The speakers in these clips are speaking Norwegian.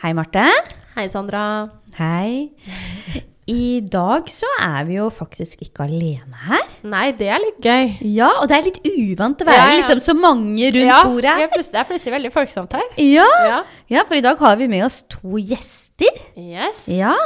Hei, Marte. Hei, Sandra. Hei. I dag så er vi jo faktisk ikke alene her. Nei, det er litt gøy. Ja, og det er litt uvant å være Ja, ja. liksom så mange rundt Ja, bordet Ja, det er plutselig veldig folksomt her. Ja. Ja. ja, for i dag har vi med oss to gjester. Yes. Ja,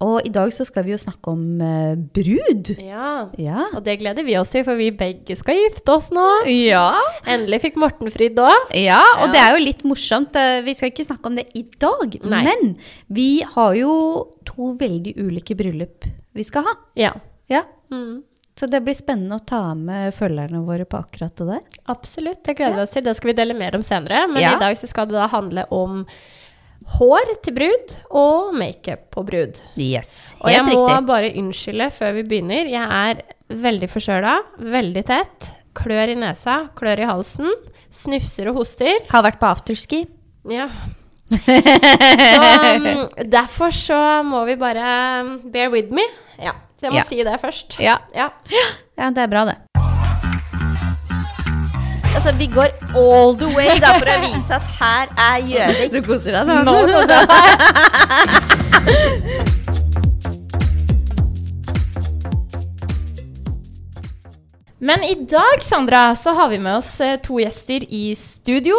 og i dag så skal vi jo snakke om eh, brud. Ja. Ja. Og det gleder vi oss til, for vi begge skal gifte oss nå. Ja. Endelig fikk Morten fridd òg. Ja, og Ja. det er jo litt morsomt. eh, Vi skal ikke snakke om det i dag, Nei. men vi har jo to veldig ulike bryllup vi skal ha. Ja. Ja, Mm. så det blir spennende å ta med følgerne våre på akkurat det der. Absolutt. Det gleder vi oss til. Det skal vi dele mer om senere. Men Ja. i dag så skal det da handle om hår til brud og makeup på brud. Yes, helt Og jeg må bare unnskylde før vi begynner. Jeg er veldig forkjøla, veldig tett. Klør i nesa, klør i halsen. Snufser og hoster. Har vært på afterski. Ja. Så um, derfor så må vi bare um, bear with me. Ja. Så jeg må Ja. si det først. Ja. Ja. ja, det er bra det. Altså, vi går all the way da, for å vise at her er Gjøvik. Du koser deg Nå koser jeg meg. Men i dag, Sandra, så har vi med oss eh, to gjester i studio.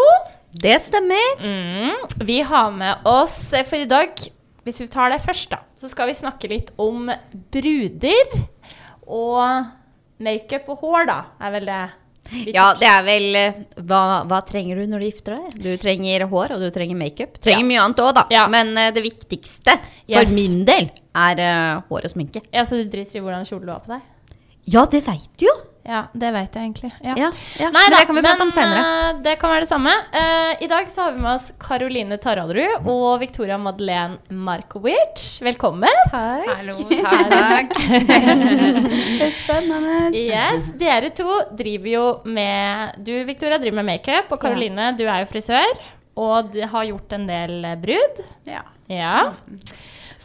Det stemmer. Mm. Vi har med oss eh, For i dag, hvis vi tar det først, da, så skal vi snakke litt om bruder. Og makeup og hår, da, er vel det Ja, det er vel eh, hva, hva trenger du når du gifter deg? Du trenger hår, og du trenger makeup. Trenger Ja. mye annet òg, da. Ja. Men uh, det viktigste Yes. for min del er uh, hår og sminke. Ja, Så du driter i hvordan kjole du har på deg? Ja, det veit du jo. Ja, det veit jeg egentlig. Ja. Ja, ja. Nei men da, det kan vi prate om senere. eh, det kan være det samme. Uh, I dag så har vi med oss Karoline Taraldrud og Victoria Madeleine Markovic. Velkommen. Takk. Hallo. Takk. Det er spennende. yes, dere to driver jo med Du, Victoria, driver med makeup, og Karoline, du er jo frisør. Og har gjort en del eh, brud. Ja. Ja.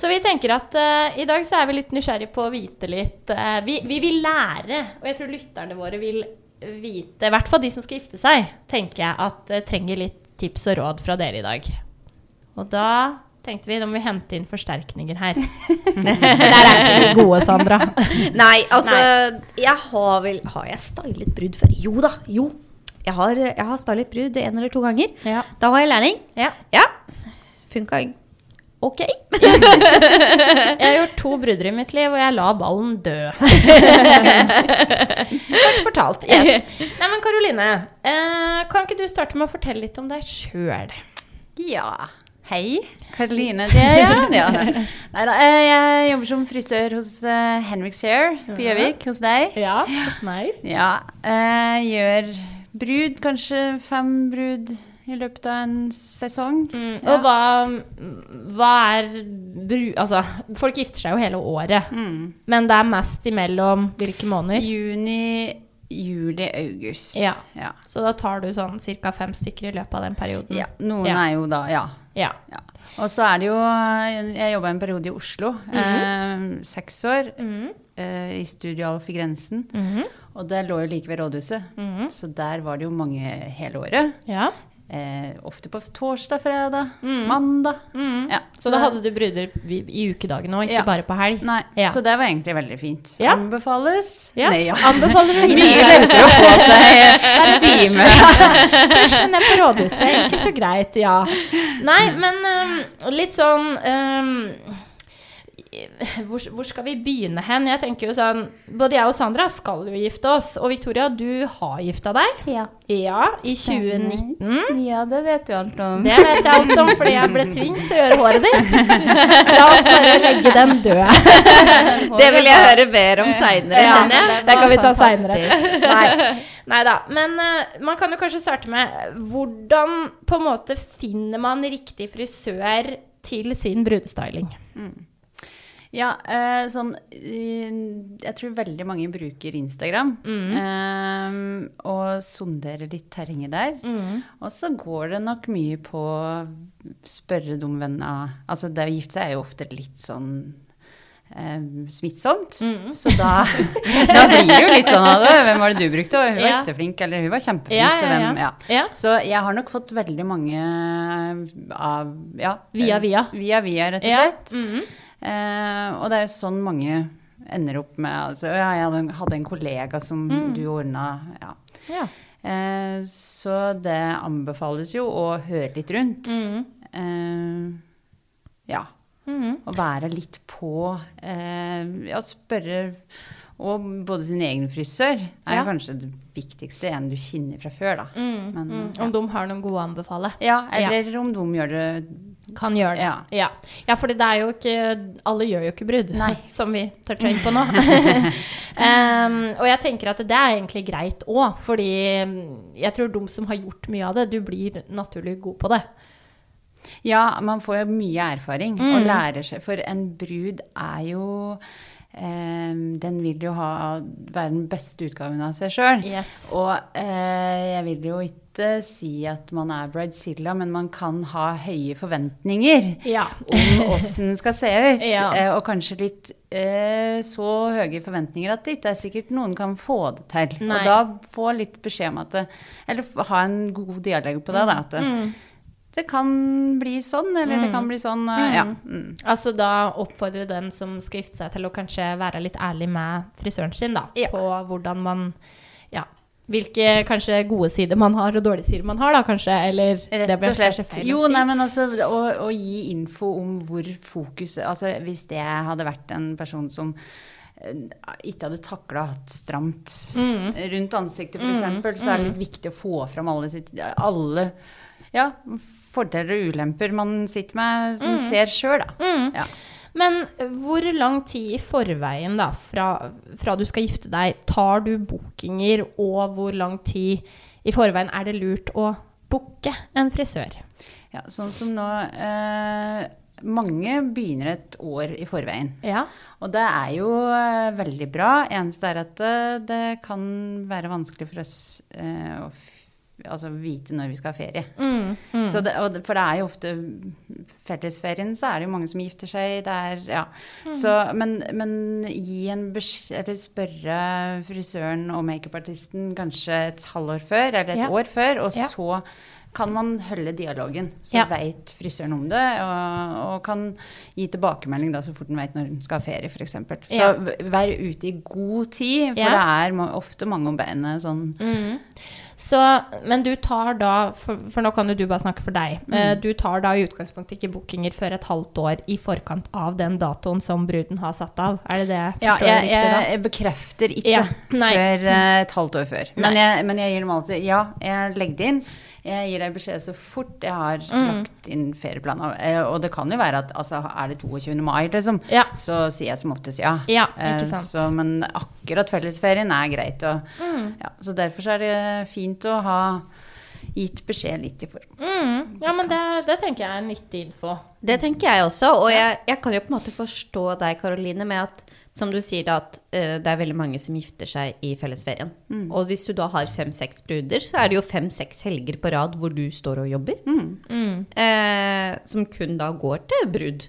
Så vi tenker at uh, i dag så er vi litt nysgjerrige på å vite litt Uh, vi, vi vil lære, og jeg tror lytterne våre vil vite, i hvert fall de som skal gifte seg, tenker jeg at uh, trenger litt tips og råd fra dere i dag. Og da tenkte vi da må vi hente inn forsterkninger her. Der er ikke vi gode, Sandra. Nei, altså Jeg har vel Har jeg stylet brudd før? Jo da, jo. Jeg har, jeg har stylet brudd en eller to ganger. Ja. Da var jeg lærling. Ja. Ja. Funka ok. Jeg har gjort to brudder i mitt liv, og jeg la ballen dø. Kort fortalt. Yes. Nei, men Karoline, eh, kan ikke du starte med å fortelle litt om deg sjøl? Ja. Hei. Karoline det er jeg. Ja. Nei da, eh, jeg jobber som frisør hos uh, Henriks Hair på Gjøvik, hos deg. Ja, hos meg. Ja. Jeg gjør brud, kanskje fem brud i løpet av en sesong. Mm, Ja. Og hva, hva er bru... Altså, folk gifter seg jo hele året. Mm. Men det er mest imellom hvilke måneder? Juni, juli, august. Ja. ja. Så da tar du sånn ca. fem stykker i løpet av den perioden. Ja, Noen Ja. er jo da Ja. Ja. Og så er det jo Jeg jobba en periode i Oslo. eh, seks år. Mhm. eh, I Studio Alf i Grensen. Mhm. Og det lå jo like ved rådhuset. Mhm. Så der var det jo mange hele året. ja. Eh, ofte på torsdag, fredag, mm. mandag. Mm. Ja, Så da hadde du bruder i, ukedagene og ikke Ja. bare på helg? Nei, Ja. så det var egentlig veldig fint. Anbefales. Nei, ja. Anbefaler du Mye lettere å få seg en time. Først ned på rådhuset. Enkelt og greit, ja. Nei, men um, litt sånn um, hvor, hvor skal vi begynne hen? Jeg tenker jo sånn Både jeg og Sandra skal jo gifte oss. Og Victoria, du har gifta deg. Ja. Ja, i 2019. ja, det vet du alt om. Det vet jeg alt om fordi jeg ble tvunget til å gjøre håret ditt. La oss bare legge den død. Det vil jeg høre mer om seinere, Ja, kjenner jeg. det kan vi ta seinere. Nei. Da. Men uh, man kan jo kanskje starte med hvordan på en måte finner man riktig frisør til sin brudestyling? Ja, eh, sånn eh, Jeg tror veldig mange bruker Instagram. Mm. eh, og sonderer litt terrenget der. Mm. Og så går det nok mye på å spørre dumme venner Altså, det å gifte seg er jo ofte litt sånn eh, smittsomt. Mm. Så da, da blir det jo litt sånn av det. Hvem var det du brukte? Og hun var Ja. etterflink, eller hun var kjempeflink. Ja, så ja, hvem, ja. ja. Ja. Så jeg har nok fått veldig mange av Ja. Via via. Via via, rett og Ja. slett. Mhm. Eh, og det er jo sånn mange ender opp med altså, ja, Jeg hadde, en kollega som Mm. du ordna ja. ja. Eh, så det anbefales jo å høre litt rundt. Mm. Eh, ja. Mhm. Å være litt på. Eh, ja, spørre Og både sin egen frisør er Ja. kanskje det viktigste. En du kjenner fra før, da. Mm, Men, mm. ja. Om de har noen gode å anbefale. Ja, eller om de gjør det Kan gjøre det. Ja. Ja, ja for det er jo ikke Alle gjør jo ikke brudd, som vi toucher inn på nå. um, og jeg tenker at det er egentlig greit òg, fordi um, jeg tror de som har gjort mye av det, du blir naturlig god på det. Ja, man får jo mye erfaring Mm. og lærer seg. For en brud er jo Um, Den vil jo ha, være den beste utgaven av seg sjøl. Yes. Og uh, jeg vil jo ikke si at man er bridezilla, men man kan ha høye forventninger Ja. om åssen den skal se ut. Ja. Eh, og kanskje litt eh, så høye forventninger at det ikke er sikkert noen kan få det til. Nei. Og da få litt beskjed om at det, Eller ha en god dialog på det. Da, at det, Mm. det kan bli sånn, eller det kan bli sånn. Mm. Ja. Mm. Altså da oppfordre den som skal gifte seg til å kanskje være litt ærlig med frisøren sin, da. På hvordan man. Hvilke kanskje gode sider man har, og dårlige sider man har, da kanskje. Eller Rett og slett. Jo, nei, men altså å, å gi info om hvor fokus Altså hvis det hadde vært en person som eh, ikke hadde takla hatt stramt Mm. rundt ansiktet, f.eks., eksempel, så er det litt viktig å få fram alle, sitt, alle ja, fordeler og ulemper man sitter med, som ser sjøl, da. Mm. Ja. Men hvor lang tid i forveien, da, fra, fra du skal gifte deg, tar du bookinger, og hvor lang tid i forveien er det lurt å booke en frisør? Ja, sånn som nå eh, Mange begynner et år i forveien. Ja. Og det er jo eh, veldig bra. Eneste er at det, det kan være vanskelig for oss eh, å altså vite når vi skal ha ferie. Mm, mm. Så det, og for det er jo ofte Fellesferien så er det jo mange som gifter seg. Det er, ja. Mm. så, men, men gi en beskjed Eller spørre frisøren og makeupartisten kanskje et halvår før, eller et Ja. år før, og Ja. så kan man holde dialogen, så Ja. veit frisøren om det, og, og kan gi tilbakemelding da, så fort den veit når den skal ha ferie, f.eks. Så Ja. vær ute i god tid, for Ja. det er ofte mange om beinet sånn Mm. Så, men du tar da, for, for nå kan jo du bare snakke for deg, Mm. eh, du tar da i utgangspunktet ikke bookinger før et halvt år i forkant av den datoen som bruden har satt av. Er det det jeg Ja, forstår jeg, riktig jeg, jeg bekrefter ikke Ja, før eh, et halvt år før. Men jeg, men jeg gir dem alltid Ja, jeg legger det inn. Jeg gir deg beskjed så fort jeg har Mm. lagt inn ferieplaner. Eh, Og det kan jo være at altså, er det 22. mai, liksom, Ja. så sier jeg som oftest ja. Ja, Eh, ikke sant. Så, men akkurat fellesferien er greit. Og, Mm. ja, så derfor så er det fint å ha gitt beskjed litt i form. Mm. Ja, men det, det tenker jeg er nyttig info. Det tenker jeg også, og jeg, jeg kan jo på en måte forstå deg, Karoline, med at som du sier da, at uh, det er veldig mange som gifter seg i fellesferien. Og hvis du da har fem-seks bruder, så er det jo fem-seks helger på rad hvor du står og jobber. Mm. Uh, som kun da går til brud.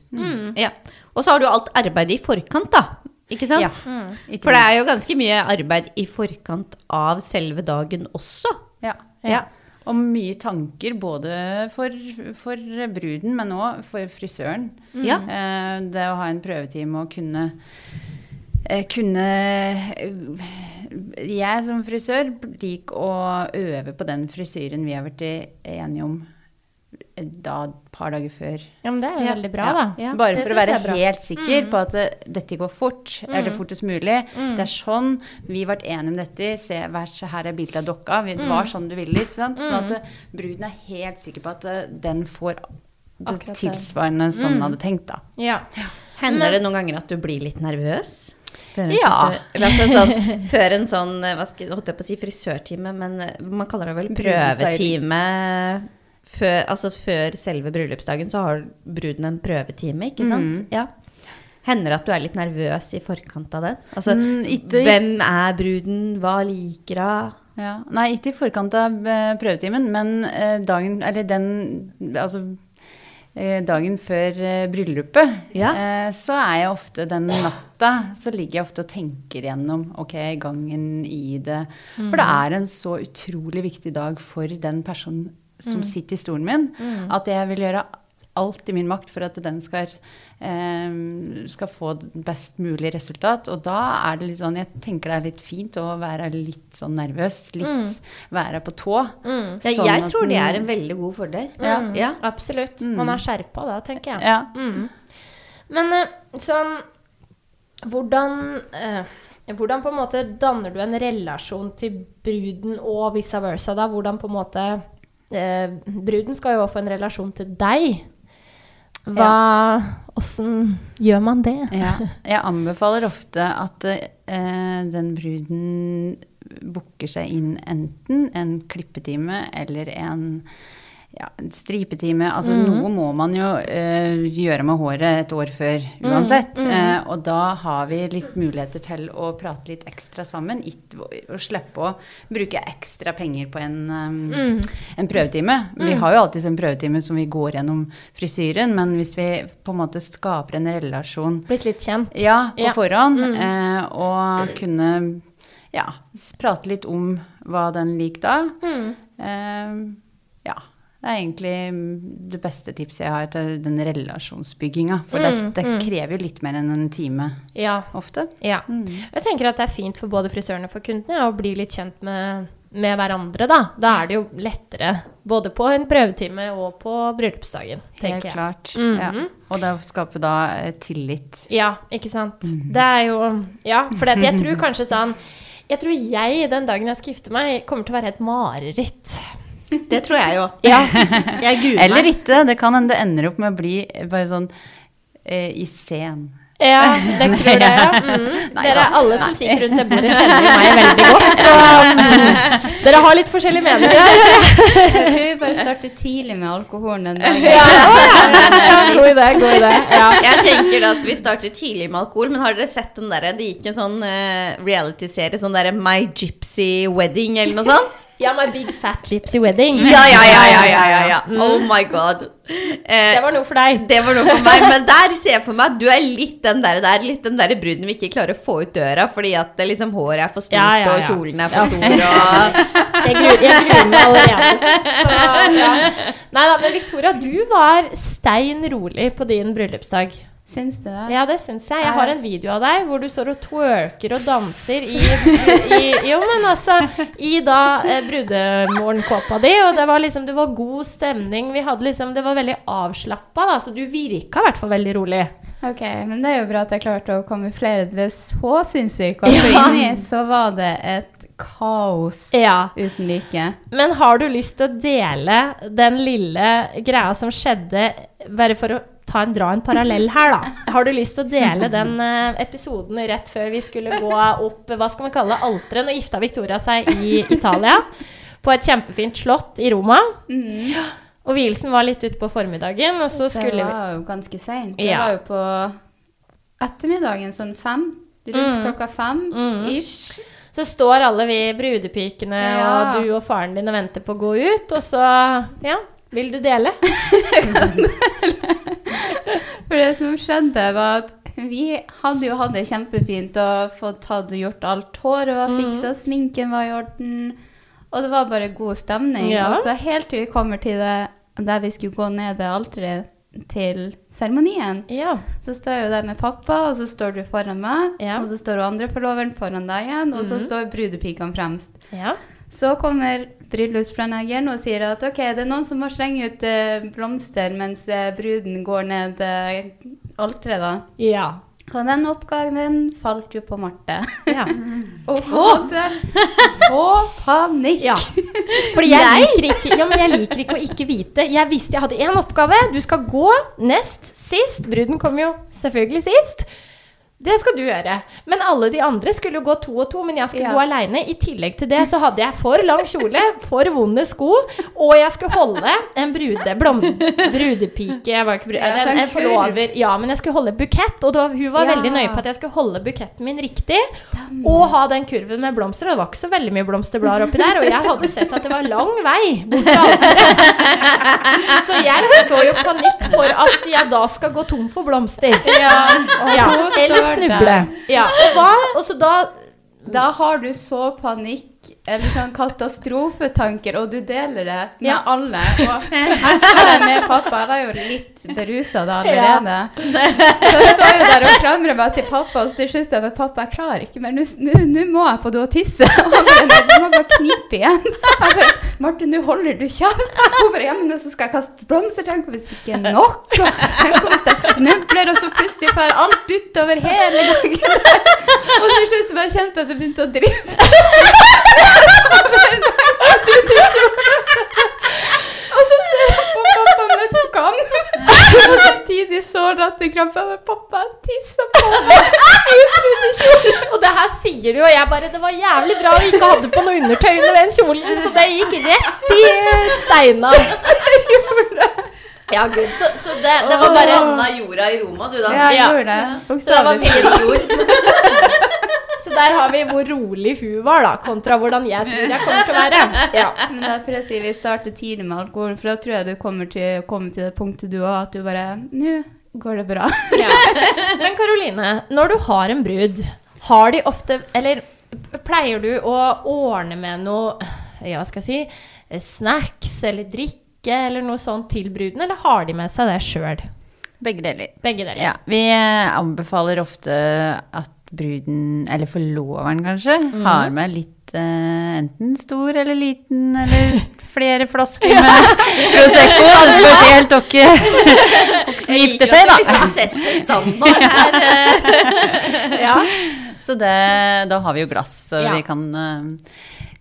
Ja. Og så har du alt arbeidet i forkant, da. Ikke sant? Ja. Mm. For det er jo ganske mye arbeid i forkant av selve dagen også. Ja. Ja. Og mye tanker både for, for bruden, men òg for frisøren. Ja. Eh, det å ha en prøvetime og kunne eh, kunne eh, Jeg som frisør liker å øve på den frisyren vi har vært enige om da et par dager før. Ja, men det er jo Ja. veldig bra, Ja. da. Ja, Bare det for å være helt sikker på at det, dette går fort, eller fortest mulig. Mm. Det er sånn vi ble enige om dette. Se, vær så her er bildet av dokka. Det Mm. var sånn du ville. ikke sant? Sånn at eh, bruden er helt sikker på at eh, den får det Akkurat tilsvarende som den hadde tenkt. da. Ja. Hender Men- det noen ganger at du blir litt nervøs? Før Ja. altså sånn, før en sånn eh, hva skal, holdt jeg på å si frisørtime, men eh, man kaller det vel prøvetime. Før, altså før selve bryllupsdagen så har bruden en prøvetime, ikke sant? Mm. Ja. Hender det at du er litt nervøs i forkant av det? Altså, Mm, ikke- hvem er bruden? Hva liker hun? Ja. Nei, ikke i forkant av eh, prøvetimen, men eh, dagen Eller den Altså eh, dagen før eh, bryllupet, Ja. så er jeg ofte den natta Så ligger jeg ofte og tenker gjennom ok, gangen i det. For det er en så utrolig viktig dag for den personen som sitter i stolen min, at jeg vil gjøre alt i min makt for at den skal, eh, skal få best mulig resultat. Og da er det litt sånn Jeg tenker det er litt fint å være litt sånn nervøs. Litt være på tå. Ja, sånn jeg at tror det er en veldig god fordel. Ja. Ja. Absolutt. Man er skjerpa da, tenker jeg. Ja. Mm. Men eh, sånn hvordan, eh, hvordan på en måte danner du en relasjon til bruden og vice versa? da? Hvordan på en måte eh, Bruden skal jo få en relasjon til deg. Hva Åssen gjør man det? Ja, jeg anbefaler ofte at eh, den bruden booker seg inn enten en klippetime eller en, ja, stripetime. Altså noe må man jo eh, gjøre med håret et år før uansett. Eh, og da har vi litt muligheter til å prate litt ekstra sammen it- og slippe å bruke ekstra penger på en, um, en prøvetime. Vi har jo alltid en prøvetime som vi går gjennom frisyren, men hvis vi på en måte skaper en relasjon Blitt litt kjent? ja, på Ja. forhånd. Eh, og kunne ja, prate litt om hva den liker da. Eh, ja. Det er egentlig mm, det beste tipset jeg har til den relasjonsbygginga. For det, det krever jo litt mer enn en time Ja. ofte. ja. Jeg tenker at det er fint for både frisørene og for kundene ja, å bli litt kjent med, med hverandre, da. Da er det jo lettere både på en prøvetime og på bryllupsdagen, Helt tenker jeg. klart. -hmm. ja. Og det å skape da eh, tillit. Ja, ikke sant. Det er jo Ja, for det, jeg tror kanskje sånn Jeg tror jeg, den dagen jeg skal gifte meg, kommer til å være et mareritt. Det tror jeg jo. Ja. Jeg gruer Eller ikke. Det kan hende du ender opp med å bli bare sånn eh, i scen. Ja, det tror jeg. Ja. Mm. Dere er alle som sitter rundt det bordet, kjenner meg veldig godt. Så mm, dere har litt forskjellige meninger. Jeg tror vi bare starter tidlig med alkoholen den dagen. Ja, ja, god idé, god idé. Ja. Jeg tenker at vi starter tidlig med alkohol, men har dere sett den derre Det gikk en sånn uh, reality-serie, sånn derre My Gypsy Wedding eller noe sånt? Ja, My Big Fat Gypsy Wedding. Ja, ja, ja, ja, ja, ja, ja. Oh my god. Eh, Det var noe for deg. det var noe for meg, men der ser jeg for meg at du er litt den der, der litt den der bruden vi ikke klarer å få ut døra fordi at det liksom håret er for stort Ja, ja, og kjolen er for stor og Jeg gruer, meg allerede. Nei da, men Victoria, du var stein rolig på din bryllupsdag. Syns du det? Ja, det syns jeg. Jeg har en video av deg hvor du står og twerker og danser i, i Jo, men altså I da eh, brudemorgenkåpa di, og det var liksom Det var god stemning. Vi hadde liksom Det var veldig avslappa, da, så du virka i hvert fall veldig rolig. Ok, men det er jo bra at jeg klarte å kamuflere det så sinnssykt. For Ja. inni så var det et kaos Ja. uten like. Men har du lyst til å dele den lille greia som skjedde, bare for å ta en, dra en parallell her, da? Har du lyst til å dele den eh, episoden rett før vi skulle gå opp Hva skal man kalle det? Alteret? Nå gifta Victoria seg i Italia. På et kjempefint slott i Roma. Og vielsen var litt utpå formiddagen, og så Det skulle vi var jo ganske seint. Det Ja. var jo på ettermiddagen, sånn fem. Rundt Mm. klokka fem Mm. ish. Så står alle vi brudepikene Ja. og du og faren din og venter på å gå ut, og så Ja, vil du dele? For det som skjedde, var at vi hadde jo hatt det kjempefint og fått tatt og gjort alt. Håret var fiksa, sminken var i orden, og det var bare god stemning. Ja. Og så helt til vi kommer til det der vi skulle gå ned det alteret til seremonien, Ja. så står jeg jo der med pappa, og så står du foran meg, Ja. og så står hun andre forloveren foran deg igjen, og så står brudepikene fremst. ja. Så kommer bryllupsplanleggeren og sier at ok, det er noen som må slenge ut eh, blomster mens eh, bruden går ned eh, alteret, da. Ja. Og den oppgaven falt jo på Marte. ja. Og hadde så panikk. Ja. Fordi jeg liker, ikke, ja, men jeg liker ikke å ikke vite. Jeg visste jeg hadde én oppgave. Du skal gå nest sist. Bruden kom jo selvfølgelig sist. Det skal du gjøre. Men alle de andre skulle jo gå to og to, men jeg skulle Ja. gå aleine. I tillegg til det så hadde jeg for lang kjole, for vonde sko, og jeg skulle holde en brude, blom, brudepike Jeg var ikke brud, Ja, en, en forlover. Ja, men jeg skulle holde bukett, og da, hun var Ja. veldig nøye på at jeg skulle holde buketten min riktig, og ha den kurven med blomster. Og det var ikke så veldig mye blomsterblader oppi der, og jeg hadde sett at det var lang vei bort til alteret. Så jeg får jo panikk for at jeg da skal gå tom for blomster. Ja, og Ja, Ellers snuble. Ja, og hva? Og så da Da har du så panikk, eller sånn katastrofetanker, og du deler det med Ja. alle. Og jeg så det med pappa, jeg var jo litt berusa da allerede. Så jeg står jo der og klamrer meg til pappa, og så til slutt sier jeg pappa, jeg klarer ikke mer, nå nå må jeg få do og tisse. Og han bare, du må bare knipe igjen. Jeg bare, Martin, nå holder du kjeft. Hun bare, ja, men så skal jeg kaste blomster, tenk hvis det ikke er nok. Tenk hvis jeg snubler, og så plutselig får alt utover hele gangen. Og til slutt bare kjente jeg at det begynte å dryppe. Og så ser jeg på pappa med skam. Og samtidig så latterkrampe. Jeg bare, Pappa, tissa på meg. Og det her sier du, og jeg bare Det var jævlig bra vi ikke hadde på noe undertøy under den kjolen, så det gikk rett i steina. Ja, gud. Så, så det, det var bare Vanna jorda i Roma, du, da. Ja, jeg gjorde det. Var Bokstavelig talt. Så der har vi hvor rolig hun var, da, kontra hvordan jeg tror jeg kommer til å være. Ja. Men derfor jeg sier vi starter tidlig med alkohol, for da tror jeg du kommer til, kommer til det punktet du òg, at du bare Nå går det bra. Ja. Men Karoline, når du har en brud, har de ofte Eller pleier du å ordne med noe ja, hva skal jeg si snacks eller drikke eller noe sånt til bruden, eller har de med seg det sjøl? Begge deler. Begge deler. Ja, vi eh, anbefaler ofte at bruden, eller forloveren kanskje, har med litt uh, enten stor eller liten, eller flere flasker med Prosecco. Det spørs helt dere som gifter seg, da. Liksom setter standard her. eh. Ja. Så det, da har vi jo glass så Ja. vi kan, eh,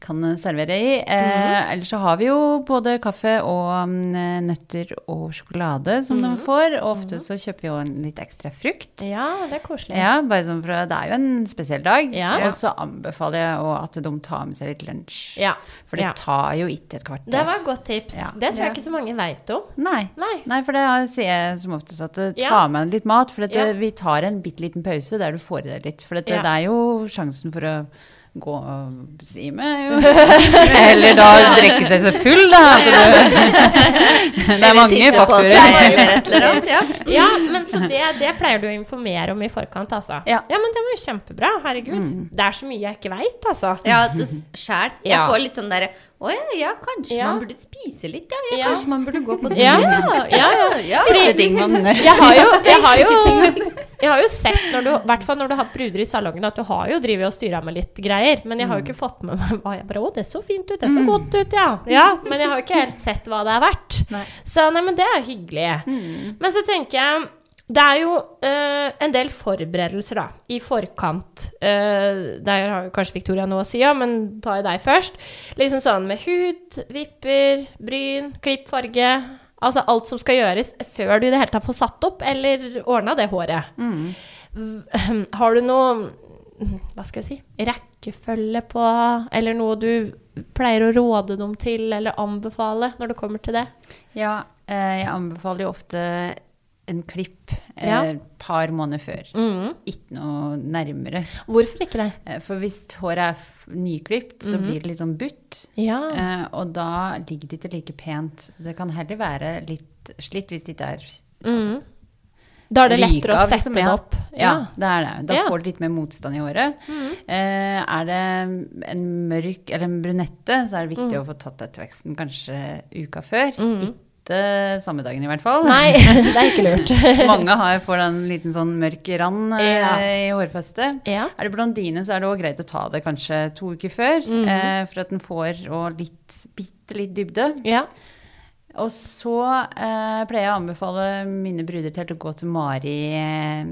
kan servere i. Eh, Ellers så har vi jo både kaffe og mm, nøtter og sjokolade som de får. Og ofte så kjøper vi jo en litt ekstra frukt. ja, det er koselig. Ja, bare sånn for det er jo en spesiell dag. Ja. Og så anbefaler jeg at de tar med seg litt lunsj. Ja. For det tar jo ikke et kvarter. Det var et godt tips. Det tror jeg ikke så mange veit om. Nei. Nei. Nei, for det sier jeg som oftest at eh, ta med litt mat. For det, vi tar en bitte liten pause der du får i deg litt. For det, Ja. det er jo sjansen for å gå og besvime. Jo. Eller da drikke seg så full, da. Det, er mange faktorer. annet, ja. Ja, men så det, det pleier du å informere om i forkant, altså. Ja. ja men det var jo kjempebra. Herregud. Det er så mye jeg ikke veit, altså. Ja, det sjæl. Jeg får litt sånn derre Å ja, ja, kanskje Ja. man burde spise litt, ja. ja. Ja. Kanskje man burde gå på det. Ja, ja, ja. Jeg har jo, jeg har jo, jeg har jo sett, når du, i hvert fall når du har hatt bruder i salongen, at du har jo drevet og styra med litt greier. Men jeg har jo ikke fått med meg hva jeg bare Å, det så fint ut, det så godt ut, ja. ja. Men jeg har jo ikke helt sett hva det er verdt. Nei. Så nei, men det er hyggelig. Men så tenker jeg det er jo eh, en del forberedelser da, i forkant. Uh, der har kanskje Victoria noe å si, ja, men tar jeg deg først. Liksom sånn med hud, vipper, bryn, klipp farge. Altså alt som skal gjøres før du i det hele tatt får satt opp eller ordna det håret. Mm. Har du noe hva skal jeg si rekkefølge på Eller noe du pleier å råde dem til eller anbefale når det kommer til det? Ja, eh, jeg anbefaler jo ofte en klipp et Ja. par måneder før. Mm. Ikke noe nærmere. Hvorfor ikke det? Eh, For hvis håret er nyklipt, så blir det litt sånn butt. Ja. Eh, og da ligger det ikke like pent. Det kan heller være litt slitt hvis det ikke er Mm. Da er det lettere lettere å sette liksom, det opp. Ja, det er det. Da Ja. får du litt mer motstand i håret. Eh, er det en mørk eller en brunette, så er det viktig å få tatt etterveksten kanskje uka før. Ikke samme dagen i hvert fall. Nei, det er ikke lurt. Mange har, får en liten sånn mørk rand eh, Ja. i hårfestet. Ja. Er det blondine, så er det òg greit å ta det kanskje to uker før. Mhm. eh, for at den får og litt, bitte litt dybde. Ja. Og så eh, pleier jeg å anbefale mine bruder til å gå til Mari eh,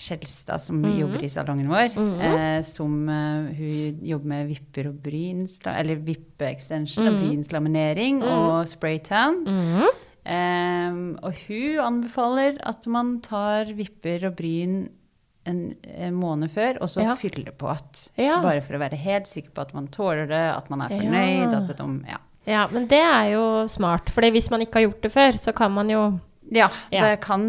Skjelstad, som -hmm. jobber i salongen vår. eh, som eh, hun jobber med vipper og bryns, Eller vippeextension og brynslaminering og spraytan. Mhm. Eh, og hun anbefaler at man tar vipper og bryn en, en måned før, og så Ja. fylle på at. Ja. Bare for å være helt sikker på at man tåler det, at man er Ja. fornøyd. At de, ja. Ja, men det er jo smart. For hvis man ikke har gjort det før, så kan man jo ja, Ja. det kan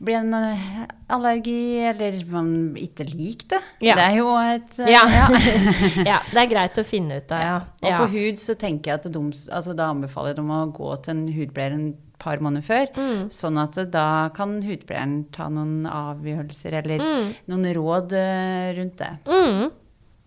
bli en eh, allergi, eller man ikke liker det. Ja. Det er jo et eh, Ja. ja. Det er greit å finne ut av, ja. Og på hud så tenker jeg at de, altså da anbefaler de å gå til en hudpleier en par måneder før. Mm. Sånn at da kan hudpleieren ta noen avgjørelser eller Mm. noen råd eh, rundt det. Mm.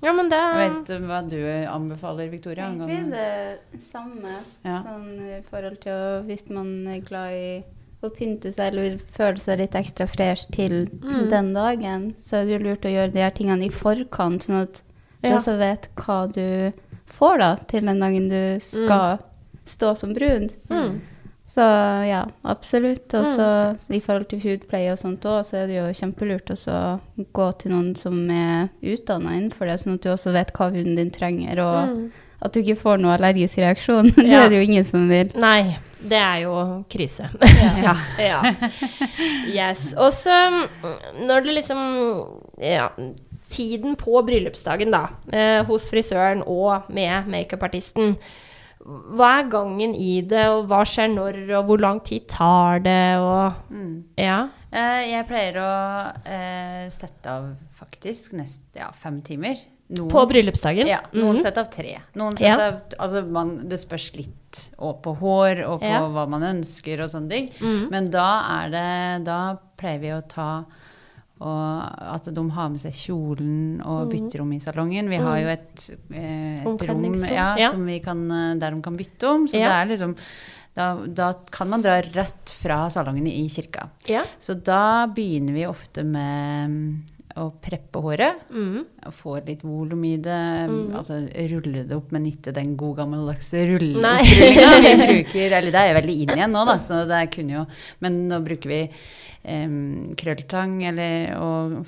Ja, men det Jeg vet du hva du anbefaler, Victoria? Egentlig angående- det samme. Ja. Sånn i forhold til å, hvis man er glad i å pynte seg eller vil føle seg litt ekstra fresh til Mm. den dagen, så er det jo lurt å gjøre de her tingene i forkant, sånn at du Ja. også vet hva du får da til den dagen du skal stå som brud. Mm. Så ja, absolutt. Og så i forhold til hudpleie og sånt òg, så er det jo kjempelurt å gå til noen som er utdanna innenfor det, sånn at du også vet hva huden din trenger, og Mm. at du ikke får noe allergisk reaksjon. det Ja. er det jo ingen som vil. Nei, det er jo krise. Ja. ja. Yes. Og så mm, når du liksom Ja, tiden på bryllupsdagen, da, eh, hos frisøren og med makeupartisten. Hva er gangen i det, og hva skjer når, og hvor lang tid tar det, og Mm. Ja. Eh, Jeg pleier å eh, sette av faktisk nest, ja, fem timer. Noen På bryllupsdagen? Ja, noen Mhm. setter av tre. Noen Ja. av, altså man, det spørs litt og på hår og på Ja. hva man ønsker og sånne ting. Mhm. Men da er det Da pleier vi å ta og at de har med seg kjolen og bytterom i salongen. Vi har jo et, eh, et rom ja, ja. som vi kan, eh, der de kan bytte om. Så Ja. det er liksom da, da kan man dra rett fra salongen i kirka. Ja. Så da begynner vi ofte med mm, å preppe håret. Mm. Få litt volum i det. Mm. Altså rulle det opp, men ikke den gode gammeldagse rulle Nei. Vi bruker, eller det er jeg veldig inn igjen nå, da, så det kunne jo Men nå bruker vi eh, krølltang, eller og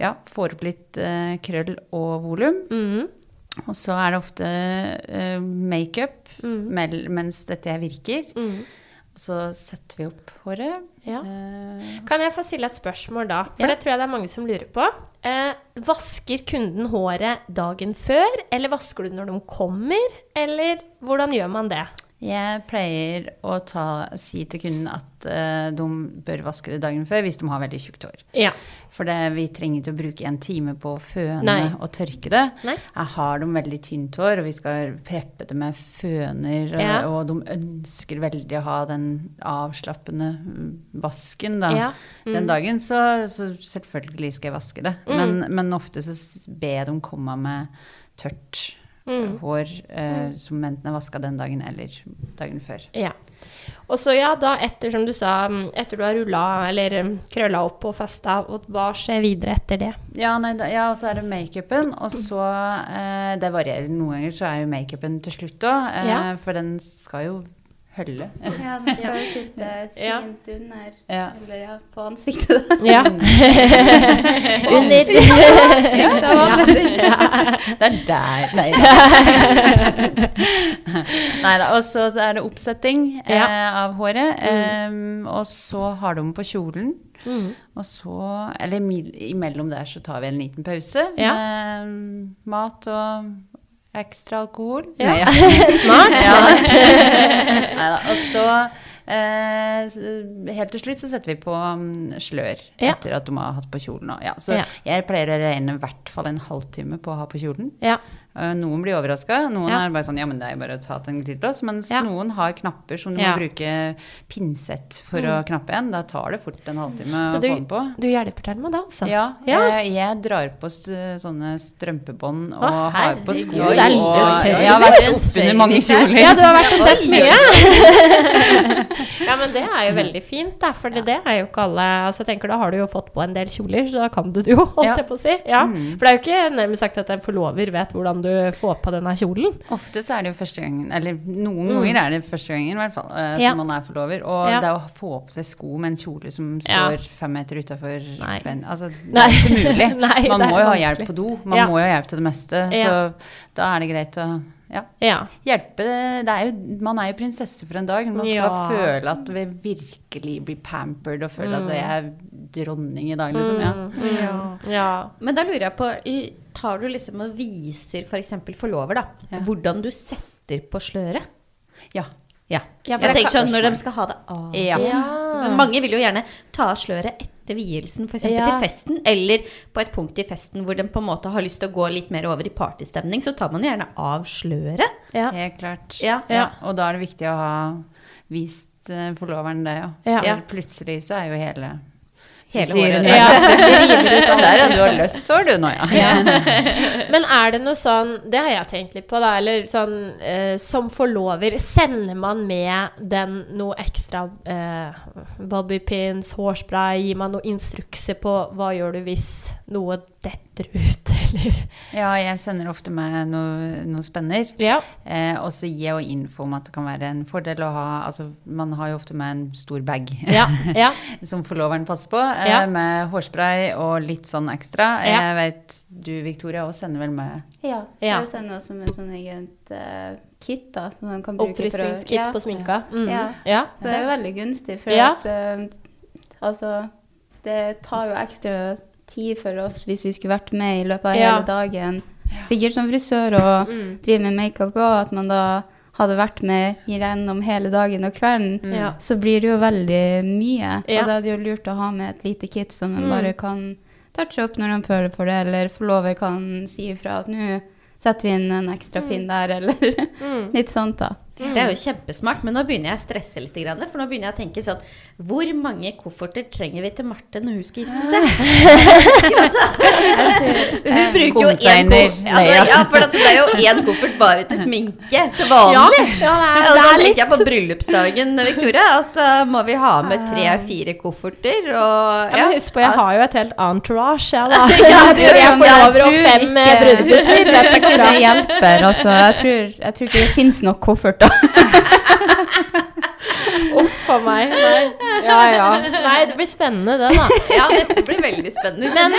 ja, får opp litt eh, krøll og volum. Mm. Og så er det ofte eh, makeup Mhm. mens dette virker. Mhm. Og så setter vi opp håret. Ja. Eh, Kan jeg få stille et spørsmål da? For Ja. det tror jeg det er mange som lurer på. Eh, vasker kunden håret dagen før, eller vasker du når de kommer? Eller hvordan gjør man det? Jeg pleier å ta, si til kunden at uh, de bør vaske det dagen før hvis de har veldig tjukt hår. Ja. For det, vi trenger ikke å bruke en time på å føne Nei. og tørke det. Nei. Jeg har de veldig tynt hår, og vi skal preppe det med føner. og- Ja. Og de ønsker veldig å ha den avslappende mm, vasken da. Ja. Mm. Den dagen, så, så selvfølgelig skal jeg vaske det. Men, men ofte så ber dem komme med tørt Mm. hår eh, som enten er vaska den dagen eller dagen før. Ja. Og så ja, da etter som du sa, mm, etter du har rulla eller mm, krølla opp og festa, og hva skjer videre etter det? Ja, nei, da, ja, og så er det makeupen, og så eh, Det varierer. Noen ganger så er jo makeupen til slutt òg, eh, Ja. for den skal jo holde. Ja, det skal jo sitte Ja. fint under, Ja. eller ja, på ansiktet. Ja. Under ja, det var veldig Det er der Nei da. Og så er det oppsetting eh, av håret. eh, og så har de på kjolen. Mm. Og så Eller imellom der så tar vi en liten pause Ja. med mat og ekstra alkohol. Ja. Nei, ja. Smart. smart. Neida. Og så eh, Helt til slutt så setter vi på mm, slør Ja. etter at de har hatt på kjolen. Ja. Så Ja. jeg pleier å regne i hvert fall en halvtime på å ha på kjolen. Eh, Noen blir overraska. Noen Ja. er bare sånn ja, men det er bare å ta til en glidelås. Mens Ja. noen har knapper som du Ja. Mm. må bruke pinsett for å knappe igjen. Da tar det fort en halvtime Så å du, få den på. du hjelper til med det, altså? Ja, Ja. Jeg, jeg drar på sånne strømpebånd og Å, har på sko. er og jeg har vært oppunder mange kjoler. Ja, du har vært og sett mye. ja, men det er jo veldig fint, da. For det er jo ikke alle Altså, jeg tenker Da har du jo fått på en del kjoler, så da kan du det jo, holdt jeg på å si. Ja. Mm. For det er jo ikke nærmest sagt at en forlover vet hvordan du får på denne kjolen. Ofte så er det jo første gangen, eller noen ganger er det første gangen i hvert fall, Mm. Ja. som man er forlover. Og Ja. det å få på seg sko med en kjole som Ja. står fem meter utafor. Altså, det er ikke mulig. Nei, man er må jo ha hjelp på do. Man Ja. må jo ha hjelp til det meste. Ja. Så da er det greit å ja, Ja. hjelpe. Det er jo, man er jo prinsesse for en dag. Man skal Ja. føle at vi virkelig blir pampered og føle Mm. at jeg dronning i dag, liksom. Ja. Mm. Ja. ja. Men da lurer jeg på, i- tar du liksom og viser f.eks. For forlover, da, Ja. hvordan du setter på sløret? ja. Ja. Ja, jeg tenker sånn når de skal ha det av. Ja. Mange vil jo gjerne ta av sløret etter vielsen, f.eks. Ja. til festen, eller på et punkt i festen hvor de på en måte har lyst til å gå litt mer over i partystemning, så tar man jo gjerne av sløret. Ja. Helt klart. Ja. Ja, og da er det viktig å ha vist eh, forloveren det, ja. Ja. For Ja. Plutselig så er jo hele Hele frisyren håret. Ja. det river ut sånn. Der, ja. Du har løst hår, du nå, ja. Men er det noe sånn Det har jeg tenkt litt på, da. Eller sånn eh, Som forlover, sender man med den noe ekstra eh, bobbypins, hårspray? Gir man noen instrukser på hva gjør du hvis noe detter ut, eller Ja, jeg sender ofte med noe, noe spenner. Ja. Eh, og så gir jeg jo info om at det kan være en fordel å ha Altså, man har jo ofte med en stor bag Ja. ja. som forloveren passer på, eh, Ja. med hårspray og litt sånn ekstra. Ja. Jeg vet du, Victoria, også sender vel med Ja. Ja. Jeg sender også med sånn eget uh, kit, da, som man kan bruke for å ja. på sminka. Mm. Ja. ja. Så det er jo veldig gunstig, for Ja. at uh, altså Det tar jo ekstra tid for oss hvis vi skulle vært med i løpet av Ja. hele dagen. Sikkert som frisør og Mm. driver med makeup òg, at man da hadde vært med gjennom hele dagen og kvelden. mm. Så blir det jo veldig mye. Ja. Og da er det jo lurt å ha med et lite kit som man Mm. bare kan touche opp når de føler for det, eller forlover kan si ifra at nå setter vi inn en ekstra pin der, eller Mm. litt sånt, da. Det er jo kjempesmart, men nå begynner jeg å stresse litt. For nå begynner jeg å tenke sånn Hvor mange kofferter trenger vi til Marte når hun skal gifte seg? altså, hun bruker jo én koffert altså, Ja, for det er jo én koffert bare til sminke til vanlig. ja, Og da er tenker jeg på bryllupsdagen, Victoria. Og så må vi ha med tre-fire kofferter. Og, ja, men husk på, jeg har jo et helt entourage, jeg, da. Ja, Jeg du tror jeg får over og fem eh, ikke det hjelper. Altså, jeg, tror, jeg tror ikke det fins nok kofferter. Uff a meg. Nei. Ja, ja. Nei, det blir spennende, det, da. ja, dette blir veldig spennende. Men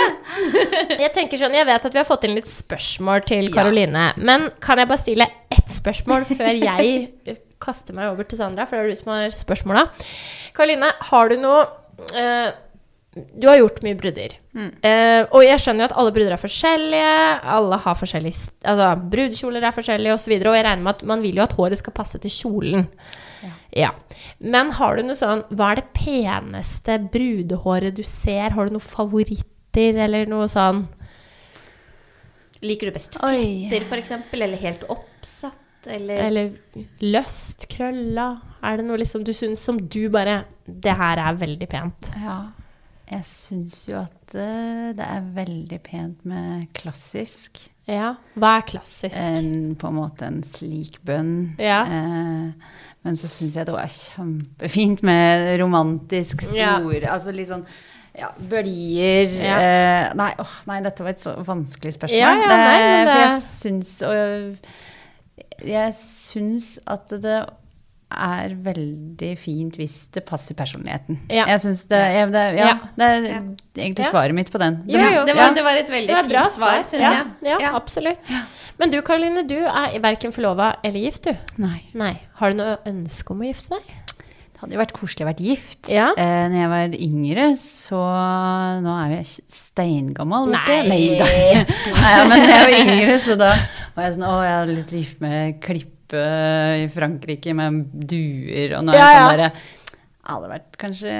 jeg. tenker sånn, jeg vet at vi har fått inn litt spørsmål til Ja. Karoline. Men kan jeg bare stille ett spørsmål før jeg kaster meg over til Sandra? For det er du som har spørsmåla. Karoline, har du noe eh, Du har gjort mye bruder. Eh, og jeg skjønner jo at alle bruder er forskjellige. Alle har forskjellige Altså, brudekjoler er forskjellige osv. Og, så og jeg regner med at man vil jo at håret skal passe til kjolen. Ja. Men har du noe sånn Hva er det peneste brudehåret du ser? Har du noen favoritter, eller noe sånn Liker du best fletter, f.eks.? Eller helt oppsatt? Eller, Eller løst, krølla? Er det noe liksom du syns som du bare Det her er veldig pent. Ja. Jeg syns jo at eh, det er veldig pent med klassisk. Ja. Hva er klassisk? En, på en måte en slik bønn. Ja. Eh, men så syns jeg det er kjempefint med romantisk Ja. stor Altså litt sånn ja, bølger Ja. eh, nei, åh, nei, dette var et så vanskelig spørsmål. Ja, ja, nei, men Eh, For det- jeg syns og Jeg syns at det er veldig fint hvis det passer personligheten. Ja. Jeg syns det, ja, det, ja, Ja. det er Ja. egentlig svaret mitt på den. Jo, jo. det, var, det var et veldig var fint bra svar, syns ja, jeg. Ja, Ja. absolutt. Men du Karoline, du er verken forlova eller gift, du. Nei. Nei. Har du noe ønske om å gifte deg? Det hadde jo vært koselig å vært gift. Ja. Eh, når jeg var yngre, så Nå er jeg steingammal. Nei. Nei. da. Nei, men da jeg var yngre, så da var jeg sånn Å, jeg hadde lyst til å gifte meg med klippe i Frankrike med duer, og nå er Ja, ja. sånn derre Det hadde vært kanskje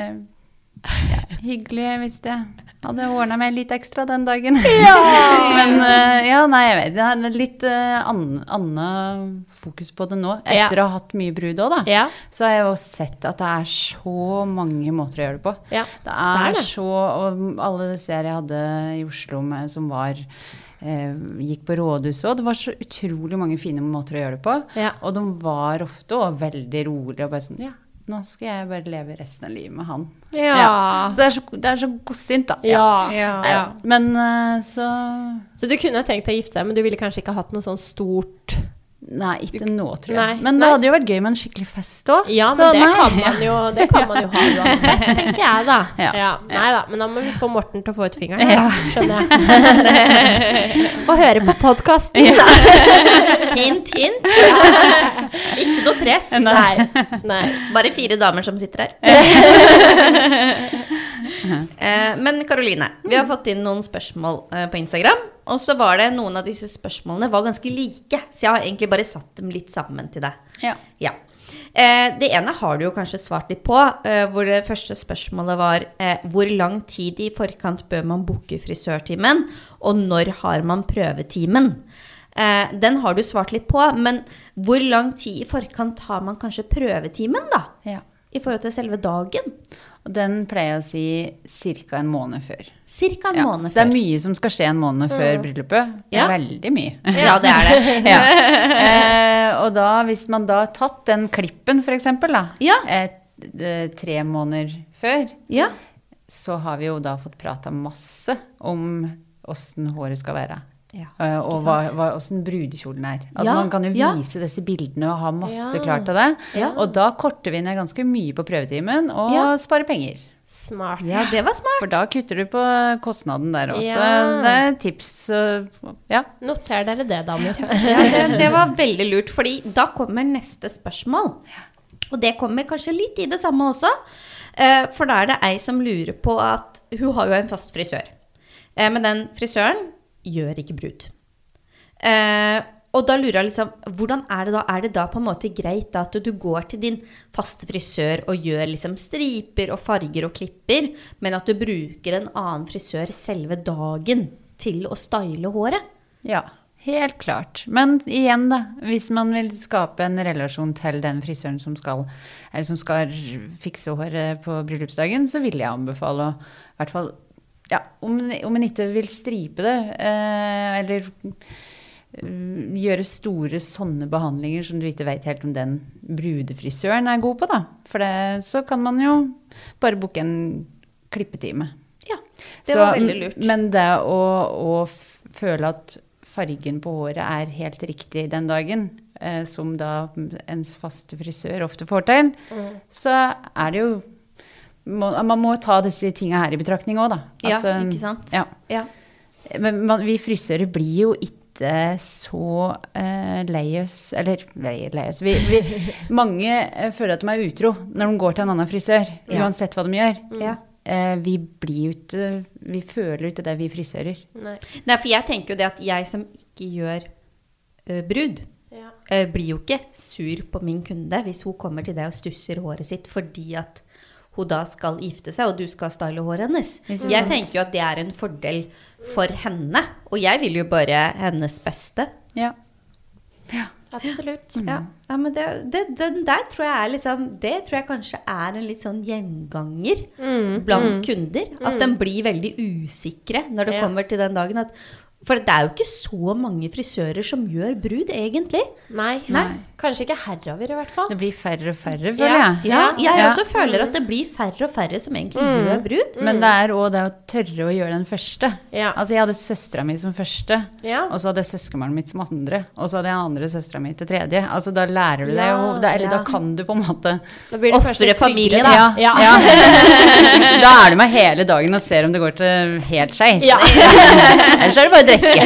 ja, hyggelig hvis jeg hadde ordna meg litt ekstra den dagen. Men eh, ja, nei, jeg vet det er litt uh, annet fokus på det nå. Ja. Etter å ha hatt mye brud òg, da. Ja. Så har jeg jo sett at det er så mange måter å gjøre det på. Ja. Det er, Det er det. så Og alle serier jeg hadde i Oslo med, som var eh, gikk på rådhuset Og Det var så utrolig mange fine måter å gjøre det på. Ja. Og de var ofte også veldig rolige og bare sånn Ja, nå skal jeg bare leve resten av livet med han. Ja. Så det er så, det er så godsint, da. Ja. Ja. Men eh, så Så du kunne tenkt deg å gifte deg, men du ville kanskje ikke hatt noe sånn stort Nei, ikke nå, tror jeg. Nei, men det nei. hadde jo vært gøy med en skikkelig fest òg. Ja, men det kan, man jo, det kan man jo ha uansett, tenker jeg da. Ja. Nei da, men da må vi få Morten til å få ut fingeren, Ja. skjønner jeg. Få høre på podkasten. Hint, hint. Ikke noe press. Nei. Nei. Bare fire damer som sitter her. eh, men Karoline, vi har fått inn noen spørsmål eh, på Instagram. Og så var det noen av disse spørsmålene var ganske like, så jeg har egentlig bare satt dem litt sammen til deg. Ja. Ja. Eh, det ene har du jo kanskje svart litt på, eh, hvor det første spørsmålet var eh, hvor lang tid i forkant bør man booke frisørtimen, og når har man prøvetimen? Eh, den har du svart litt på, men hvor lang tid i forkant har man kanskje prøvetimen, da? ja. I forhold til selve dagen? Og den pleier jeg å si ca. en måned før. Cirka en Ja, måned så det er mye som skal skje en måned før bryllupet. Ja. Veldig mye. Ja, det er det. ja. eh, og da, hvis man da har tatt den klippen, f.eks., da, Ja. eh, tre måneder før, Ja. så har vi jo da fått prata masse om åssen håret skal være. Ja, Eh, og hva, hva, åssen brudekjolen er. Altså Ja, Man kan jo ja. vise disse bildene og ha masse Ja. klart av det. Ja. Og da korter vi ned ganske mye på prøvetimen og Ja. sparer penger. Smart. ja, det var smart. For da kutter du på kostnaden der også. Ja. Det er tips. øh, Ja. Noter dere det, damer. Ja, det, det var veldig lurt, fordi da kommer neste spørsmål. Og det kommer kanskje litt i det samme også. Eh, For da er det ei som lurer på at hun har jo en fast frisør. Eh, Men den frisøren gjør ikke brud. Eh, Og da lurer jeg liksom, hvordan er det da? Er det da på en måte greit da at du går til din faste frisør og gjør liksom striper og farger og klipper, men at du bruker en annen frisør selve dagen til å style håret? ja. Helt klart. Men igjen, da. Hvis man vil skape en relasjon til den frisøren som skal, som skal fikse håret på bryllupsdagen, så vil jeg anbefale å i hvert fall ja, om, om en ikke vil stripe det, eh, eller mm, gjøre store sånne behandlinger som du ikke vet helt om den brudefrisøren er god på, da. For det, så kan man jo bare booke en klippetime. Ja, det Så, var veldig lurt. Men det å, å føle at fargen på håret er helt riktig den dagen, eh, som da ens faste frisør ofte får til, så er det jo må, Man må ta disse tinga her i betraktning òg, da. Ja, eh, ikke sant? Ja. Ja. Men man, vi frisører blir jo ikke så uh, lei oss Eller lei, oss vi, vi, Mange eh, føler at de er utro når de går til en annen frisør, Ja. uansett hva de gjør. Ja. Eh, vi blir jo ikke Vi føler jo ikke det, vi frisører. Nei. Nei, for jeg tenker jo det at jeg som ikke gjør uh, brud, Ja. blir jo ikke sur på min kunde hvis hun kommer til deg og stusser håret sitt fordi at hun da skal gifte seg, og du skal style håret hennes. Jeg tenker jo at det er en fordel for henne, og jeg vil jo bare hennes beste. Ja. ja. Absolutt. Ja, ja men det, det, den der tror jeg er liksom Det tror jeg kanskje er en litt sånn gjenganger blant kunder. At de blir veldig usikre når det Ja. kommer til den dagen. At, for det er jo ikke så mange frisører som gjør brud, egentlig. Nei. Nei. Kanskje ikke herover, i hvert fall. Det blir færre og færre, føler Ja. jeg. Ja, jeg Ja. også føler at det blir færre og færre som egentlig gjør brud. Men det er òg det å tørre å gjøre den første. Ja. Altså, jeg hadde søstera mi som første, Ja. og så hadde jeg søskenbarnet mitt som andre, og så hadde jeg andre søstera mi til tredje. Altså, da lærer du det jo da, Eller ja. da kan du på en måte Da blir litt familien, tryggere, da. Ja. Ja. da er du med hele dagen og ser om det går til helt skeis. Ja. Ellers er det bare å drikke.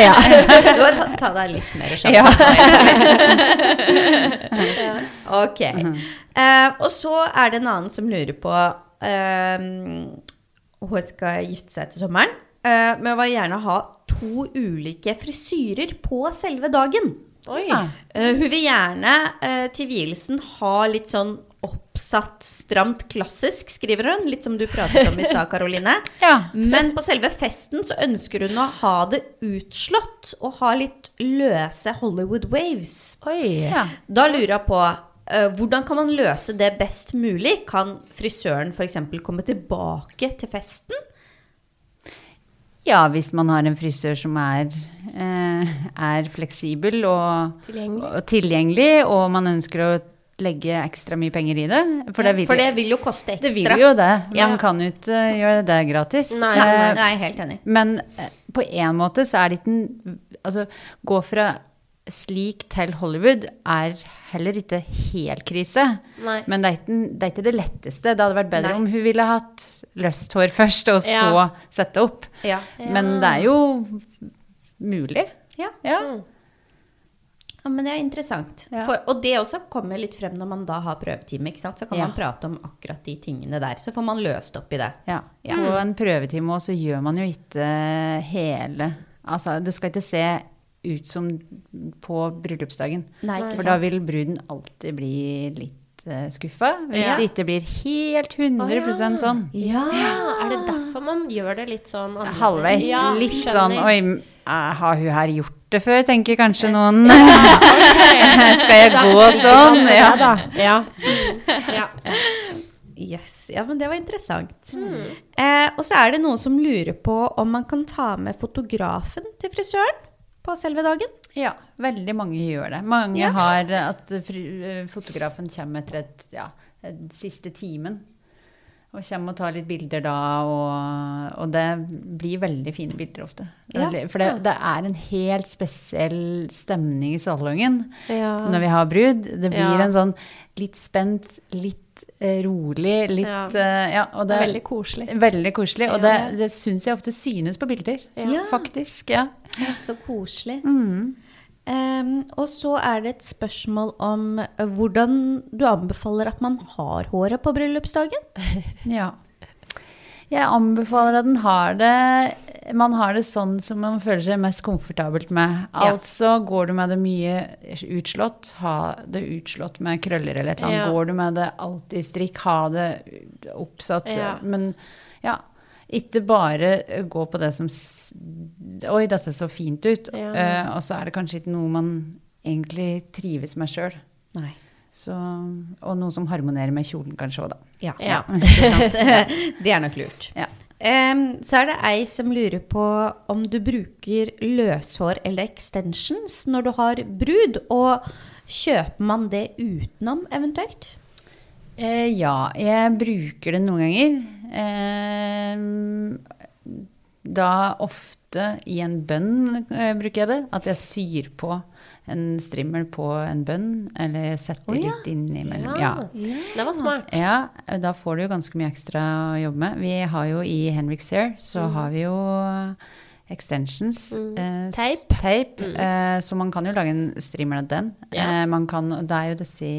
Ja. Du må ta, ta deg litt mer kjapt. Ok. Uh, og så er det en annen som lurer på uh, Hun skal gifte seg til sommeren, uh, men vil gjerne ha to ulike frisyrer på selve dagen. Oi. Ja. Eh, hun vil gjerne eh, til vielsen ha litt sånn oppsatt, stramt klassisk, skriver hun. Litt som du pratet om i stad, Karoline. Ja. Men på selve festen så ønsker hun å ha det utslått og ha litt løse Hollywood waves. Oi. ja. Da lurer jeg på eh, hvordan kan man løse det best mulig? Kan frisøren f.eks. komme tilbake til festen? Ja, hvis man har en frisør som er, eh, er fleksibel og Tilgjengelig. og tilgjengelig, og man ønsker å legge ekstra mye penger i det. For det vil, For det vil jo koste ekstra. det vil jo det. Man Ja. kan jo ikke gjøre det gratis. Nei, Nei, Eh, nei, jeg er helt enig. Men eh, på en måte så er det ikke en Altså, gå fra slik til Hollywood er heller ikke helt krise. Nei. Men det er, ikke, det er ikke det letteste. Det hadde vært bedre Nei. om hun ville hatt løst hår først, og så Ja. sette opp. Ja. Men det er jo mulig. Ja. Ja. Ja, men det er interessant. Ja. For, og det også kommer litt frem når man da har prøvetime. ikke sant? Så kan Ja. man prate om akkurat de tingene der. Så får man løst opp i det. Ja. Ja. På en prøvetime òg så gjør man jo ikke hele Altså, det skal ikke se ut som på bryllupsdagen. Nei, ikke For sant? da vil bruden alltid bli litt skuffa. Hvis Ja. det ikke blir helt 100 sånn. Ja. Ja, er det derfor man gjør det litt sånn annerledes? Halvveis. Ja, litt skjønner. sånn Oi, eh, har hun her gjort det før? Tenker kanskje noen. Skal jeg gå sånn? Ja da. Ja. ja. Yes. Ja, men det var interessant. Eh, og så er det noen som lurer på om man kan ta med fotografen til frisøren på selve dagen. Ja, veldig mange gjør det. Mange Ja. har eh, at eh, fotografen kommer etter et, ja, et siste timen. Og kommer og tar litt bilder da, og, og det blir veldig fine bilder ofte. Ja. For det, det er en helt spesiell stemning i salongen Ja. når vi har brud. Det blir en sånn litt spent, litt eh, rolig, litt Ja. eh, ja, og Det det er veldig koselig. Veldig koselig, og Ja. det, det syns jeg ofte synes på bilder. Ja. Faktisk. ja. Så koselig. Mm. Um, og så er det et spørsmål om eh, hvordan du anbefaler at man har håret på bryllupsdagen. Ja. Jeg anbefaler at den har det man har det sånn som man føler seg mest komfortabelt med. Ja. Altså går du med det mye utslått, ha det utslått med krøller eller et eller annet. Ja. Går du med det alltid i strikk, ha det oppsatt. Ja. Men ja, ikke bare gå på det som «Oi, Oi, dette så fint ut. Ja. Eh, og så er det kanskje ikke noe man egentlig trives med sjøl. Så, og noe som harmonerer med kjolen kanskje òg, da. Ja. Ja. Det er nok lurt. Ja. Em, så er det ei som lurer på om du bruker løshår eller extensions når du har brud, og kjøper man det utenom eventuelt? Uh, ja, jeg bruker det noen ganger. Uh, da ofte i en bønn uh, bruker jeg det. At jeg syr på en strimmel på en bønn, eller setter oh, ja. litt innimellom. Ja. Det var smart. Ja, da får du jo ganske mye ekstra å jobbe med. Vi har jo i Henriks Hair, så har vi jo extensions. eh, Teip. Teip. mm. eh, så man kan jo lage en strimmel av den. Ja. Eh, man kan, og det er jo disse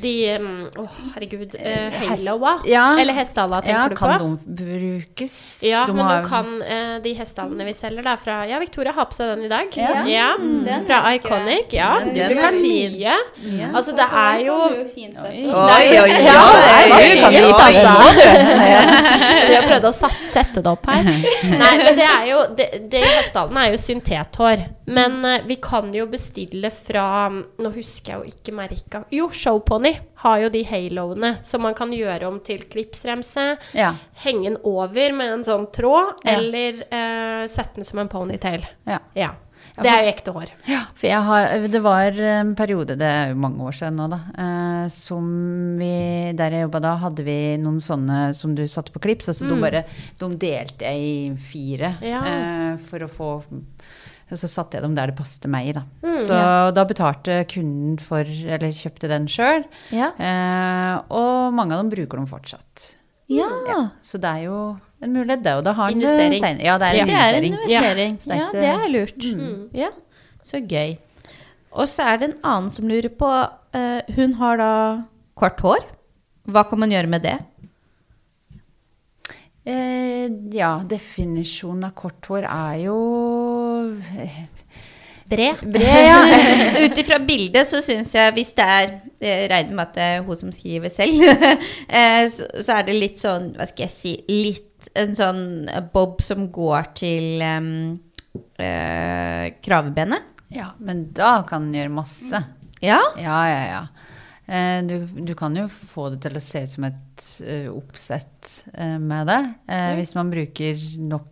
De Å, oh, herregud. Uh, Helloa? Ja. Eller hestehalla, tenker Ja, du på? kan de brukes? Ja, De men har- du kan uh, de hestehallene vi selger, da fra Ja, Victoria har på seg den i dag. Ja. Den Fra jeg. Iconic. Ja, Den- du den bruker er mye. Ja. Altså, det er jo du Oi. Oi, oi! Ja, er kan den Vi har prøvd å sette det opp her. Nei, men det er jo Det, det hestehallene er jo syntethår. Men uh, vi kan jo bestille fra Nå husker jeg jo ikke merka Jo, Showpony har jo de haloene som man kan gjøre om til klipsremse. Ja. Henge den over med en sånn tråd, Ja. eller uh, sette den som en ponytail. ja. Ja. Det er jo ekte hår. Ja, for har, det var en periode, det er jo mange år siden nå da, eh, som vi, der jeg jobbet da, hadde vi noen sånne som du satte på klips, Altså mm. de bare, de delte jeg i fire Ja. eh, for å få, og så satte jeg dem der det passet meg da. Mm, så da betalte kunden for, eller kjøpte den selv, Ja. eh, og mange av dem bruker dem fortsatt. ja. Så det er jo en mulighet det, og da har Investering. det. Ja, det er en Det er en investering. det Ja, det er lurt. Ja, så gøy. Og så er det en annen som lurer på uh, Hun har da kort hår. Hva kan man gjøre med det? Eh, ja, definisjonen av kort hår er jo Bred. bred, ja. Ut ifra bildet så syns jeg, hvis det er Jeg regner med at det er hun som skriver selv, eh, så, så er det litt sånn, hva skal jeg si Litt en sånn bob som går til um, eh, kravebenet. ja, men da kan den gjøre masse. Ja? Ja, ja, ja. Eh, du, du kan jo få det til å se ut som et eh, oppsett eh, med det, eh, hvis man bruker nok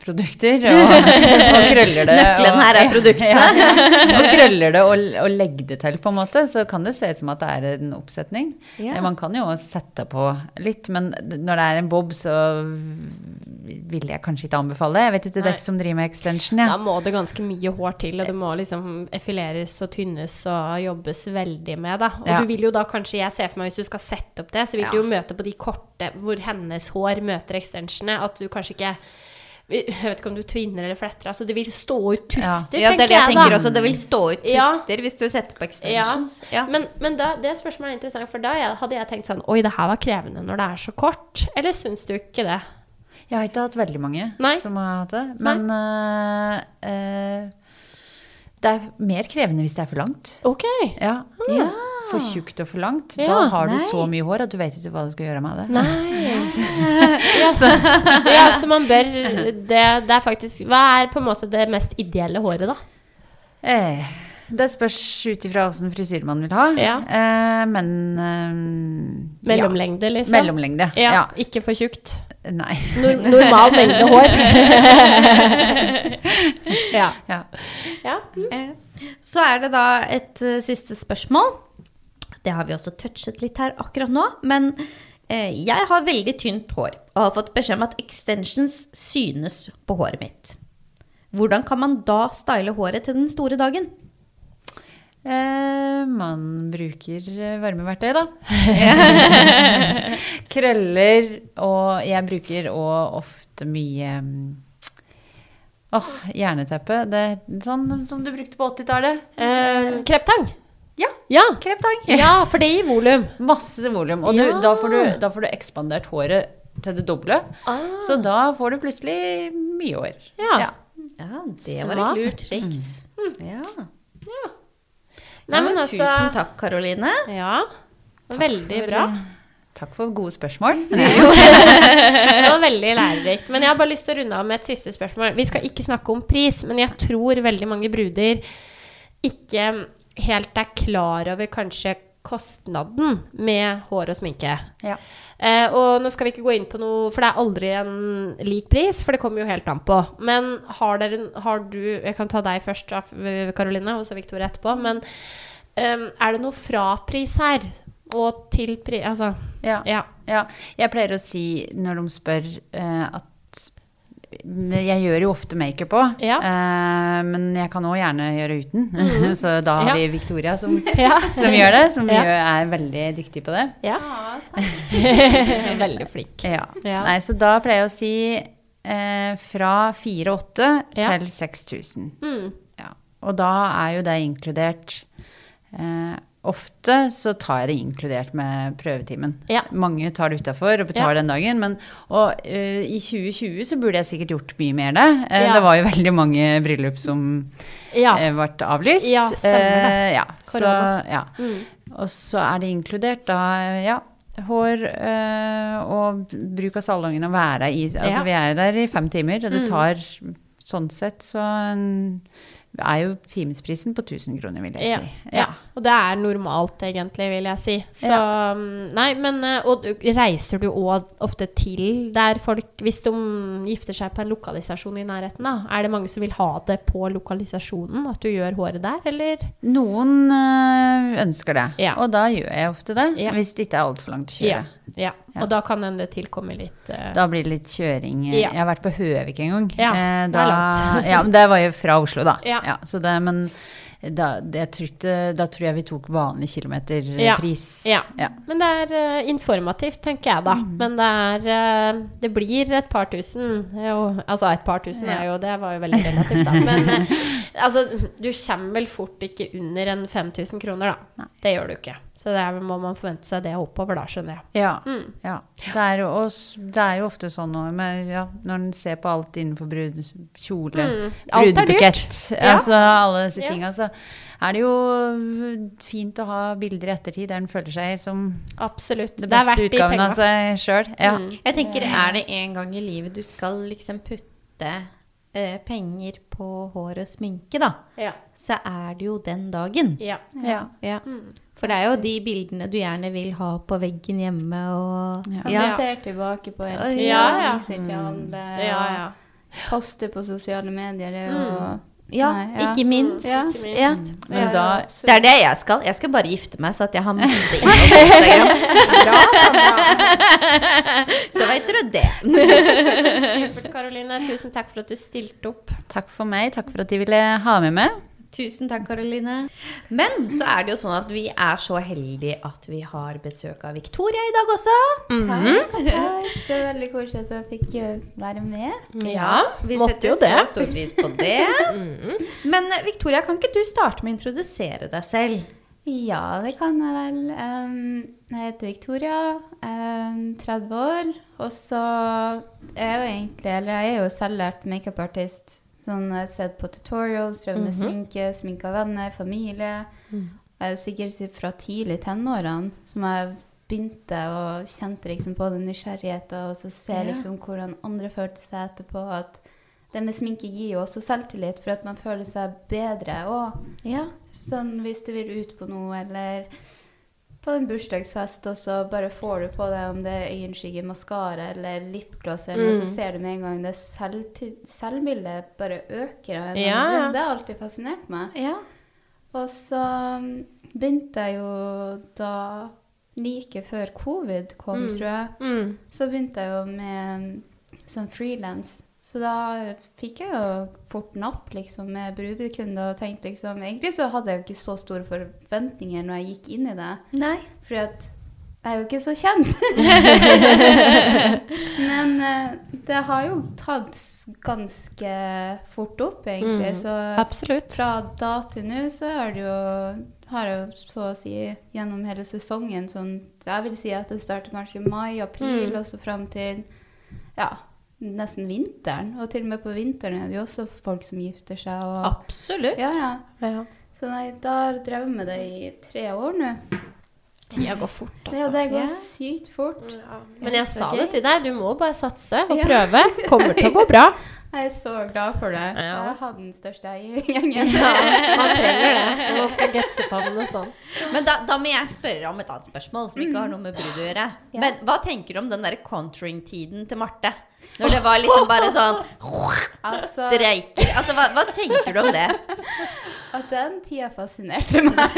produkter og, og krøller det. Nøkkelen her er produktene. Ja, ja, og krøller det og, og legger det til, på en måte, så kan det se ut som at det er en oppsetning. Ja. Man kan jo sette på litt, men når det er en bob, så vil jeg kanskje ikke anbefale det. Jeg vet ikke, er ikke som driver med extension, Ja. Da må det ganske mye hår til, og det må liksom effileres og tynnes og jobbes veldig med, da. Og Ja. du vil jo da kanskje, jeg ser for meg hvis du skal sette opp det, så vil Ja. du jo møte på de korte hvor hennes hår møter extensionene, at du kanskje ikke Jeg vet ikke om du tvinner eller fletter. Altså, det vil stå ut tuster, Ja, det er det jeg jeg tenker også. Det vil stå ut Ja. tuster hvis du setter på extensions. Ja. Men, men da, det spørsmålet er interessant, for da hadde jeg tenkt sånn Oi, det her var krevende når det er så kort. Eller syns du ikke det? Jeg har ikke hatt veldig mange Nei. som har hatt det. Men uh, uh, det er mer krevende hvis det er for langt. Ok. Ja. For tjukt og for langt. Ja, da har du så mye hår at du vet ikke hva du skal gjøre med det. Nei ja, så, ja, så man bør det, det er faktisk Hva er på en måte det mest ideelle håret, da? Eh, det spørs ut ifra åssen frisyre man vil ha. Ja. Eh, men eh, Mellomlengde, liksom? Mellomlengde. Ja, Ja. Ikke for tjukt. Nei. Nor normal mengde hår. ja. Ja. ja. Eh, Så er det da et uh, siste spørsmål. Det har vi også touchet litt her akkurat nå. Men eh, jeg har veldig tynt hår og har fått beskjed om at extensions synes på håret mitt. Hvordan kan man da style håret til den store dagen? Eh, man bruker eh, varmeverktøy, da. Krøller, og jeg bruker og ofte mye Åh, oh, jerneteppe. Det sånn som du brukte på 80-tallet. Eh, kreptang. Ja. Ja. Kreptang. ja, for det gir volum. Masse volum. Og du, Ja. da, får du, da får du ekspandert håret til det doble. Ah. Så da får du plutselig mye hår. Ja. Ja, det var var et lurt triks. Ja. Nei, men altså Tusen takk, Karoline. Ja. Veldig for, bra. Takk for gode spørsmål. Det var veldig lærerikt. Men jeg har bare lyst til å runde av med et siste spørsmål. Vi skal ikke snakke om pris, men jeg tror veldig mange bruder ikke helt er klar over kanskje kostnaden med hår og sminke. Ja. Eh, og nå skal vi ikke gå inn på noe, for det er aldri en lik pris, for det kommer jo helt an på. Men har dere har du Jeg kan ta deg først, Karoline, og så Victoria etterpå. Men eh, er det noe frapris her? Og til pris Altså, Ja. ja. Ja, jeg pleier å si når de spør eh, at jeg gjør jo ofte makeup òg, Ja. eh, men jeg kan òg gjerne gjøre uten. Så da har Ja. vi Victoria som, ja. som gjør det, som gjør, er veldig dyktig på det. Ja. Veldig flink. Nei, så da pleier jeg å si eh, fra 4000 Ja. til 6000. Mm. Ja. Og da er jo det inkludert eh, Ofte så tar jeg det inkludert med prøvetimen. Ja. Mange tar det utafor og betaler Ja. den dagen. Men og, uh, i 2020 så burde jeg sikkert gjort mye mer det. Uh, Ja. Det var jo veldig mange bryllup som Ja. uh, ble avlyst. Ja, stemmer det. Eh. Så, ja. Mm. Og så er det inkludert da, ja, hår eh, og bruk av salongen og være i Altså vi er der i fem timer, og det Mm. tar sånn sett så en, er jo timesprisen på 1000 kroner, vil jeg Ja, si. ja. Og det er normalt, egentlig, vil jeg si. Så ja. Nei, men eh, Og reiser du òg ofte til der folk Hvis de gifter seg på en lokalisasjon i nærheten, da? Er det mange som vil ha det på lokalisasjonen? At du gjør håret der, eller? Noen eh, ønsker det, Ja. og da gjør jeg ofte det. Ja. Hvis det ikke er altfor langt å kjøre. ja. Ja. Og da kan hende det tilkomme litt uh... Da blir det litt kjøring. Ja. Jeg har vært på Høvik en gang. Ja, Eh, det da, er ja, men det var jo fra Oslo, da. Ja. så det, men da, det, tror da tror jeg vi tok vanlig kilometerpris. Ja. Ja. Men det er uh, informativt, tenker jeg da. Mm. Men det er uh, Det blir et par tusen. Jo, altså et par tusen er jo Det var jo veldig relativt, da. Men uh, altså, du kommer vel fort ikke under en 5000 kroner, da. Det gjør du ikke. Så det er, må man forvente seg det oppover, da, skjønner jeg. Ja. Mm. ja. Det, er jo, også, det er jo ofte sånn men ja, når en ser på alt innenfor brud, kjole, Mm. Brudebukett, Ja. altså alle disse Ja. tinga, så er det jo fint å ha bilder i ettertid der en føler seg som Absolutt. det beste det utgaven av seg sjøl. Ja. Mm. Jeg tenker, er det en gang i livet du skal liksom putte eh, penger på hår og sminke, da, Ja. så er det jo den dagen. ja. Ja. Ja. For det er jo de bildene du gjerne vil ha på veggen hjemme og Ja. Som Ja. du ser tilbake på en Ja, tid, ja. Mm. viser til alle, ja, og ja. poster på sosiale medier. Det er jo Ja, Nei, ja. ikke minst. Ja. Ikke minst. Ja. Men da Det er det jeg skal. Jeg skal bare gifte meg, så at jeg har masse innhold på Instagram. Så vet dere det. Supert, Karoline. Tusen takk for at du stilte opp. Takk for meg. Takk for at de ville ha med meg. Tusen takk, Karoline. Men så er det jo sånn at vi er så heldige at vi har besøk av Victoria i dag også. Takk, takk. Det er veldig koselig at jeg fikk eh, være med. Ja, Vi måtte setter jo det. så stor pris på det. Men eh, Victoria, kan ikke du starte med å introdusere deg selv? Ja, det kan jeg vel. Jeg heter Victoria, um, 30 år. Og så er jeg jo egentlig, eller jeg er jo selvlært makeupartist. Sånn, jeg har sett på tutorials, drevet med sminke, sminka venner, familie. Mm. er sikkert fra tidlig tenårene som jeg begynte og kjente liksom på den nysgjerrigheten, og så se liksom hvordan andre følte seg etterpå. At det med sminke gir jo også selvtillit, for at man føler seg bedre òg. Ja. Sånn hvis du vil ut på noe, eller på en bursdagsfest, og så bare får du på deg om det er øyenskygge, maskara eller lipgloss, eller noe, så Mm. ser du med en gang det selv, selvbildet bare øker. Og Ja, ja. Det har alltid fascinert meg. ja. Og så um, begynte jeg jo da like før covid kom, Mm. tror jeg. Mm. Så begynte jeg jo med um, som frilans. Så da fikk jeg jo fort napp liksom, med brudekunder og tenkte liksom Egentlig så hadde jeg jo ikke så store forventninger når jeg gikk inn i det. Nei. Fordi at jeg er jo ikke så kjent. Men eh, det har jo tatt ganske fort opp, egentlig. Mm, Så Absolutt. fra da til nå så er det jo har jeg jo så å si gjennom hele sesongen sånn Jeg vil si at det starter kanskje i mai-april, Mm. og så fram til ja, nesten vinteren. Og til og med på vinteren er det jo også folk som gifter seg. Og, Absolutt. ja, ja. Ja. Så nei, da har jeg drevet med det i tre år nå. Tida går fort, Ja, altså. det går Ja. sykt fort. Men jeg sa gøy. det til deg, du må bare satse og Ja. prøve. Kommer til å gå bra. Jeg er så glad for det. Ja. Jeg har den største eiergjengen. Ja, man trenger det man skal på og sånn. Men da, da må jeg spørre om et annet spørsmål som ikke har noe med brud å gjøre. Ja. Men hva tenker du om den der contouring-tiden til Marte? Når det var liksom bare sånn Altså, streiker. Altså, hva, hva tenker du om det? at den tida fascinerte meg.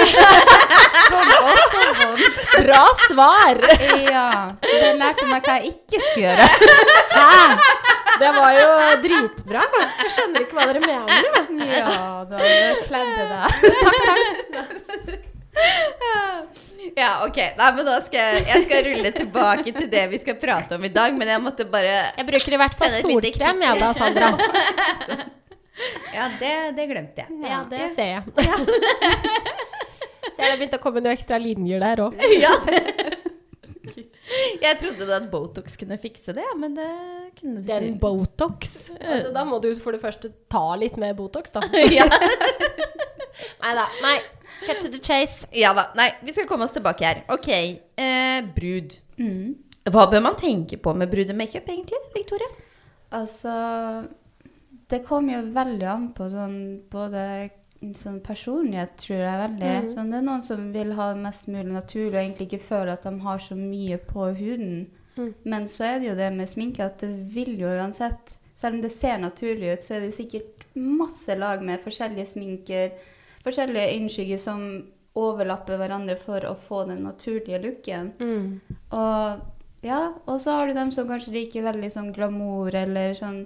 på godt og vondt. Bra svar! Ja. Den lærte meg hva jeg ikke skulle gjøre. Hæ? Det var jo dritbra. Jeg skjønner ikke hva dere mener. Ja, da det kledde deg. Ja, ok. Nei, men da skal jeg, jeg skal rulle tilbake til det vi skal prate om i dag. Men jeg måtte bare Jeg bruker i hvert fall solkrem, jeg da, Sandra. Ja, det, det glemte jeg. Ja, det ser jeg. Ser det begynte å komme noen ekstra linjer der òg. Ja. Jeg trodde at Botox kunne fikse det, men det kunne det Den Botox. Altså, da må du for det første ta litt mer Botox, da. ja. Nei da. Nei. Cut to the chase. ja da. Nei, vi skal komme oss tilbake her. Ok. Eh, brud. Mm. Hva bør man tenke på med brudemakeup, egentlig, Victoria? Altså Det kommer jo veldig an på sånn både sånn personlighet, tror jeg veldig. Sånn, det er noen som vil ha det mest mulig naturlig og egentlig ikke føler at de har så mye på huden. Men så er det jo det med sminke at det vil jo uansett Selv om det ser naturlig ut, så er det jo sikkert masse lag med forskjellige sminker, forskjellige øyenskygger som overlapper hverandre for å få den naturlige looken. Og ja, og så har du dem som kanskje liker veldig sånn glamour eller sånn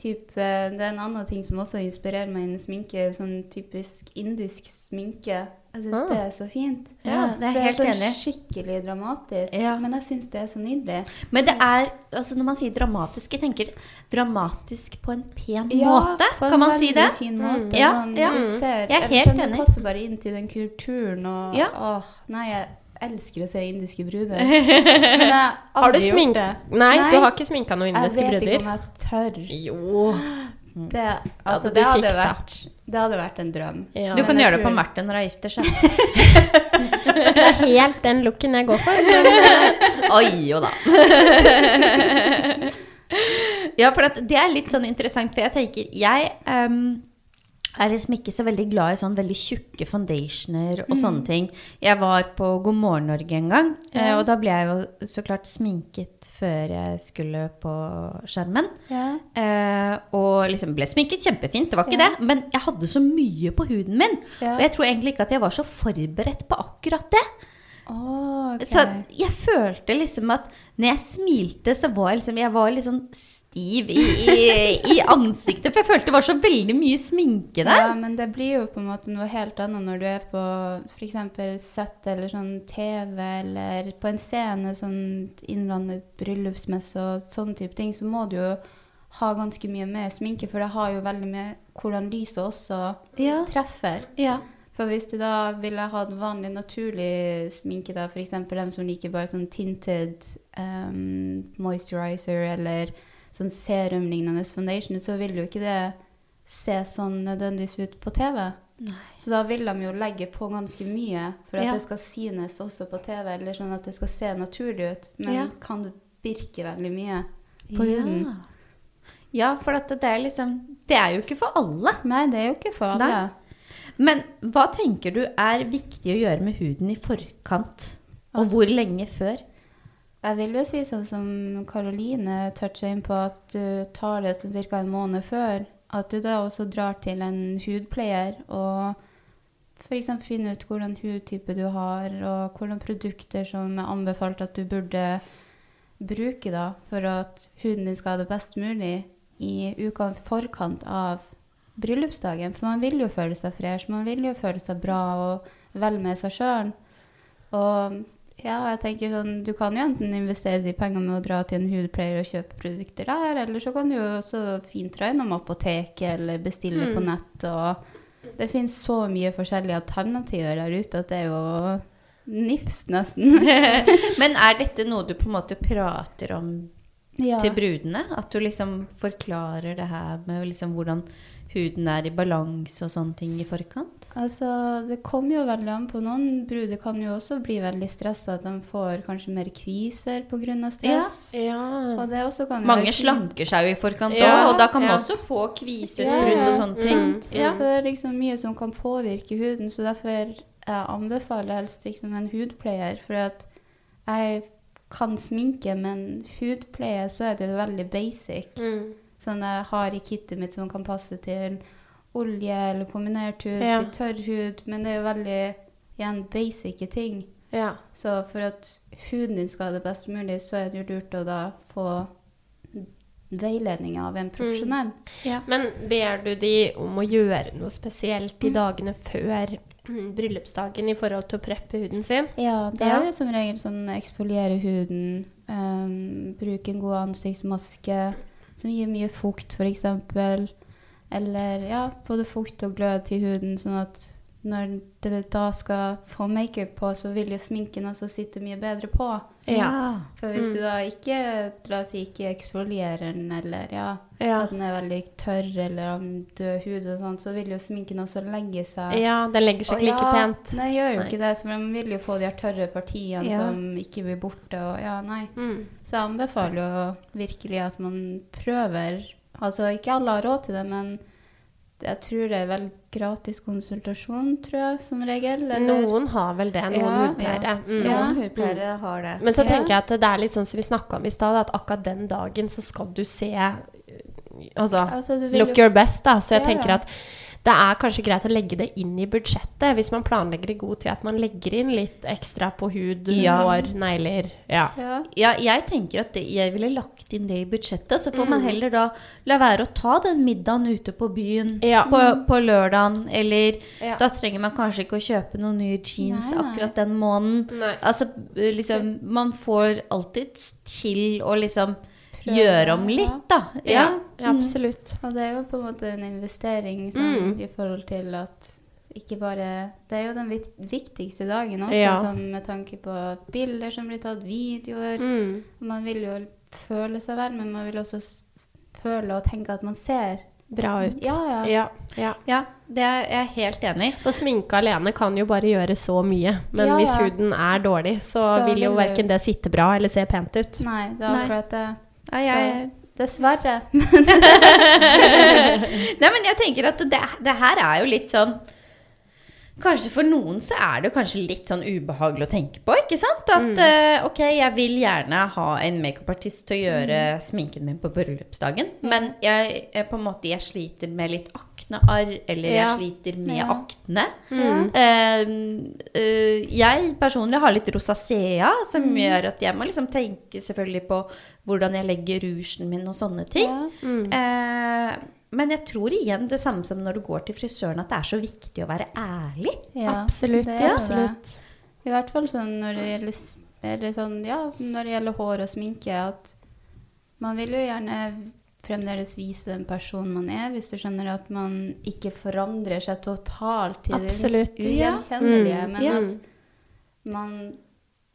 type Det er en annen ting som også inspirerer meg innen sminke, sånn typisk indisk sminke. Jeg syns Ah. det er så fint. Ja, det er For helt sånn enig. skikkelig dramatisk. Ja. Men jeg syns det er så nydelig. Men det er, altså når man sier dramatisk, jeg tenker dramatisk på en pen Ja, måte. på en Kan man si det? Fin måte, mm. sånn, ja. Du ser, Jeg er helt skjønner enig. Det passer bare inn til den kulturen og Ja. åh, Nei, jeg elsker å se indiske bruder. Men jeg har du aldri gjort smink... det. Nei, Nei. du har ikke sminka noen indiske bruder. Jeg vet ikke om jeg tør. Jo. Det, altså, ja, det, hadde vært, det hadde vært en drøm. Ja. Du kan gjøre det på Marte når hun gifter seg. Det er helt den looken jeg går for. Men Oi, jo da. ja, for at det er litt sånn interessant, for jeg tenker Jeg ehm, er liksom ikke så veldig glad i sånn veldig tjukke foundationer og sånne ting. Jeg var på God morgen Norge en gang, eh, og da ble jeg jo så klart sminket før jeg skulle på skjermen. Ja. Eh, og liksom ble sminket kjempefint, det var ikke Ja. det. Men jeg hadde så mye på huden min. Ja. Og jeg tror egentlig ikke at jeg var så forberedt på akkurat det. Oh, okay. Så jeg følte liksom at når jeg smilte, så var jeg liksom Jeg var liksom sånn stiv i, i, ansiktet. For jeg følte det var så veldig mye sminke der. Ja, men det blir jo på en måte noe helt annet når du er på f.eks. sett eller sånn TV eller på en scene, sånn innlandet bryllupsmesse og sånne type ting, så må du jo ha ganske mye mer sminke, for det har jo veldig med hvordan lyset også Ja. treffer. Ja. For hvis du da ville hatt vanlig, naturlig sminke, da, f.eks. dem som liker bare sånn tinted um, moisturizer eller sånn serumlignende foundation, så vil jo ikke det se sånn nødvendigvis ut på TV. Så da vil de jo legge på ganske mye for at Ja. det skal synes også på TV, eller sånn at det skal se naturlig ut. Men Ja. kan det virke veldig mye på huden? Ja, for at det er liksom Det er jo ikke for alle. Nei, det er jo ikke for alle. Nei. Men hva tenker du er viktig å gjøre med huden i forkant? Og Altså- hvor lenge før? Jeg vil jo si sånn som Karoline toucha inn på, at du tar det sånn ca. en måned før. At du da også drar til en hudpleier og f.eks. finner ut hvordan hudtype du har, og hvordan produkter som er anbefalt at du burde bruke da, for at huden din skal ha det best mulig i uka forkant av bryllupsdagen. For man vil jo føle seg fresh, man vil jo føle seg bra og vel med seg sjøl. Og ja, jeg tenker sånn, du kan jo enten investere de pengene med å dra til en hudpleier og kjøpe produkter der, eller så kan du jo også fint dra innom apoteket eller bestille på nett. Og det finnes så mye forskjellige alternativer der ute at det er jo nifst, nesten. Men er dette noe du på en måte prater om ja. til brudene? At du liksom forklarer det her med liksom hvordan huden er i balanse og sånne ting i forkant? Altså, det kommer jo veldig an på. Noen bruder kan jo også bli veldig stressa, at de får kanskje mer kviser pga. stress. Ja. Og det også kan Mange være slanker seg jo i forkant òg, Ja, og da kan man ja. også få kviseutbrudd Ja, ja. og sånne ting. Mm. Ja. Så det er liksom mye som kan påvirke huden, så derfor jeg anbefaler helst liksom en hudpleier. For at jeg kan sminke, men hudpleie så er det jo veldig basic. Mm. Sånn jeg har i kittet mitt som kan passe til olje eller kombinert hud, Ja. til tørr hud, men det er jo veldig igjen basice ting. ja. Så for at huden din skal ha det best mulig, så er det jo lurt å da få veiledning av en profesjonell. Men ber du de om å gjøre noe spesielt i dagene før mm, bryllupsdagen i forhold til å preppe huden sin? Ja, det Ja. er det som regel sånn eksfoliere huden, um, bruke en god ansiktsmaske som gir mye fukt, f.eks. Eller ja, både fukt og glød til huden, sånn at når det da skal få makeup på, så vil jo sminken også sitte mye bedre på. Ja. For hvis du da ikke la oss si ikke eksfolierer den, eller ja, Ja. at den er veldig tørr eller har død hud og sånn, så vil jo sminken også legge seg. ja, den legger seg ikke like pent. Nei, gjør jo Nei. ikke det. Så man vil jo få de tørre partiene som ikke blir borte. Og ja, nei. Mm. Så jeg anbefaler jo virkelig at man prøver. Altså, ikke alle har råd til det, men jeg tror det er vel gratis konsultasjon, tror jeg, som regel. Eller, Noen har vel det, noen Ja, hudpleiere. Mm. Ja. Noen hudpleiere har det. Men så Ja. tenker jeg at det er litt sånn som vi snakka om i stad, at akkurat den dagen så skal du se Altså, Altså, du look jo- your best, da. Så jeg Ja, tenker ja. at det er kanskje greit å legge det inn i budsjettet, hvis man planlegger i god tid, at man legger inn litt ekstra på hud, Ja. hår, negler. Ja. Ja. Ja, jeg tenker at det, jeg ville lagt inn det i budsjettet. Så får Mm. man heller da la være å ta den middagen ute på byen Ja. på, på lørdagen. Eller Ja. da trenger man kanskje ikke å kjøpe noen nye jeans Nei, nei. akkurat den måneden. Nei. Altså, liksom, man får alltid til å liksom Prøve, gjøre om litt, da. Ja, ja, absolutt. Og det er jo på en måte en investering sånn, Mm. i forhold til at ikke bare Det er jo den viktigste dagen også, Ja. sånn med tanke på bilder som blir tatt, videoer. Mm. Man vil jo føle seg vel, men man vil også s- føle og tenke at man ser. Bra ut. Ja, ja. Ja, ja. Ja, det er jeg helt enig i. For sminke alene kan jo bare gjøre så mye. Men Ja, hvis huden er dårlig, så, Så vil jo verken det sitte bra eller se pent ut. Nei, det er akkurat det. Ja, jeg, Dessverre. Nei, men jeg tenker at det, det her er jo litt sånn Kanskje for noen så er det jo kanskje litt sånn ubehagelig å tenke på, ikke sant? At eh, ok, jeg vil gjerne ha en makeupartist til å gjøre sminken min på bryllupsdagen, men jeg, jeg på en måte jeg sliter med litt akne arr, eller Ja. jeg sliter med Ja. akne. Mm. Uh, uh, jeg personlig har litt rosacea, som gjør at jeg må liksom tenke selvfølgelig på hvordan jeg legger rougen min og sånne ting. Ja. Mm. Uh, men jeg tror igjen det samme som når du går til frisøren, at det er så viktig å være ærlig. Ja, Absolutt. det absolutt. I hvert fall sånn når det gjelder, eller sånn, ja, når det gjelder hår og sminke, at man vil jo gjerne fremdeles vise den personen man er, hvis du skjønner at man ikke forandrer seg totalt til Absolutt. det ugjenkjennelige, Mm, men ja. at man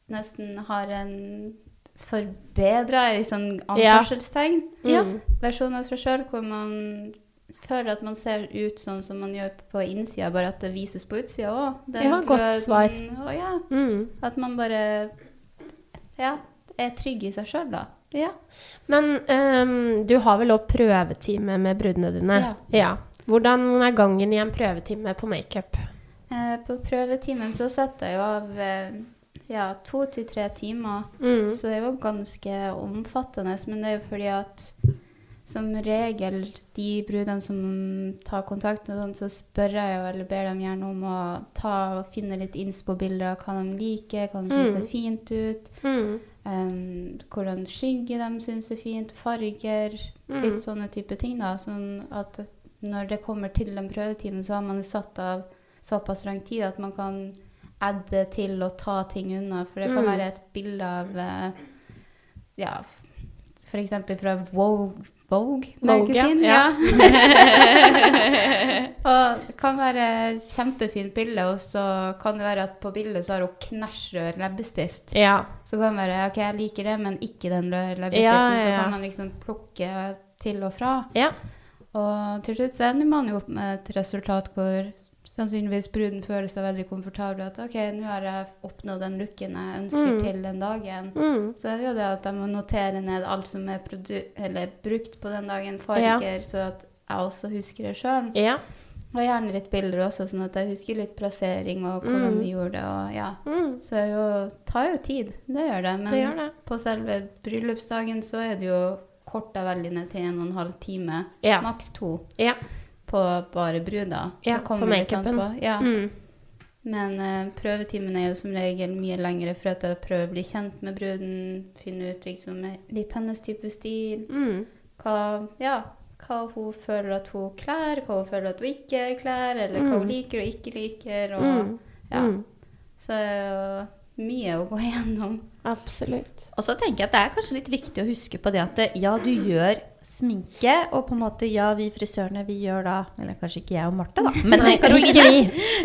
nesten har en forbedra i anførselstegn Ja. Mm. versjon av seg sjøl hvor man føler at man ser ut sånn som man gjør på innsida, bare at det vises på utsida òg. Ja, godt svar. Å ja. Mm. At man bare ja, er trygg i seg sjøl, da. Ja. Men um, du har vel òg prøvetime med brudene dine? Ja. Hvordan er gangen i en prøvetime på makeup? Eh, på prøvetimen så setter jeg jo av eh, ja, to til tre timer, Mm. så det er jo ganske omfattende. Men det er jo fordi at som regel de brudene som tar kontakt, med sånn, så spør jeg jo, eller ber dem gjerne om å ta og finne litt innspo-bilder av hva de liker, hva de syns Mm. ser fint ut, Mm. Um, hvordan skygge de syns er fint, farger, Mm. litt sånne type ting. da, Sånn at når det kommer til den prøvetimen, så har man jo satt av såpass lang tid at man kan adde til og ta ting unna. For det kan Mm. være et bilde av eh, ja, f.eks. fra Vogue, Vogue Vogue, ja. Ja. og det kan være kjempefint bilde, og så kan det være at på bildet så har hun knæsjrød leppestift. Ja. Så kan det være ok, jeg liker det, men ikke den røde leppestiften. Så kan man liksom plukke til og fra. ja. Og til slutt så ender man jo opp med et resultat hvor sannsynligvis bruden føler seg veldig komfortabel. At ok, nå har jeg oppnådd den looken jeg ønsker Mm. til den dagen. Mm. Så er det jo det at jeg må notere ned alt som er brukt på den dagen, farger, så at jeg også husker det sjøl. Ja. Og gjerne litt bilder også, sånn at jeg husker litt plassering og hvordan Mm. vi gjorde det. Og ja. Mm. Så det jo, tar jo tid, det gjør det. Men Det gjør det. på selve bryllupsdagen så er det jo korta veldig ned til en og en halv time, Ja. maks to, Ja. På bare bruda. Ja, på makeupen. Ja. Mm. Men uh, prøvetimen er jo som regel mye lengre for at jeg prøver å bli kjent med bruden, finne ut liksom litt hennes type stil, Mm. hva, ja, hva hun føler at hun kler, hva hun føler at hun ikke kler, eller hva hun Mm. liker og ikke liker. Og, Mm. ja. Mm. Så det er jo mye å gå igjennom. Absolutt. Og så tenker jeg at det er kanskje litt viktig å huske på det at ja, du gjør sminke, og på en måte ja, vi frisørene, vi gjør da Eller kanskje ikke jeg og Marte, da, men Karoline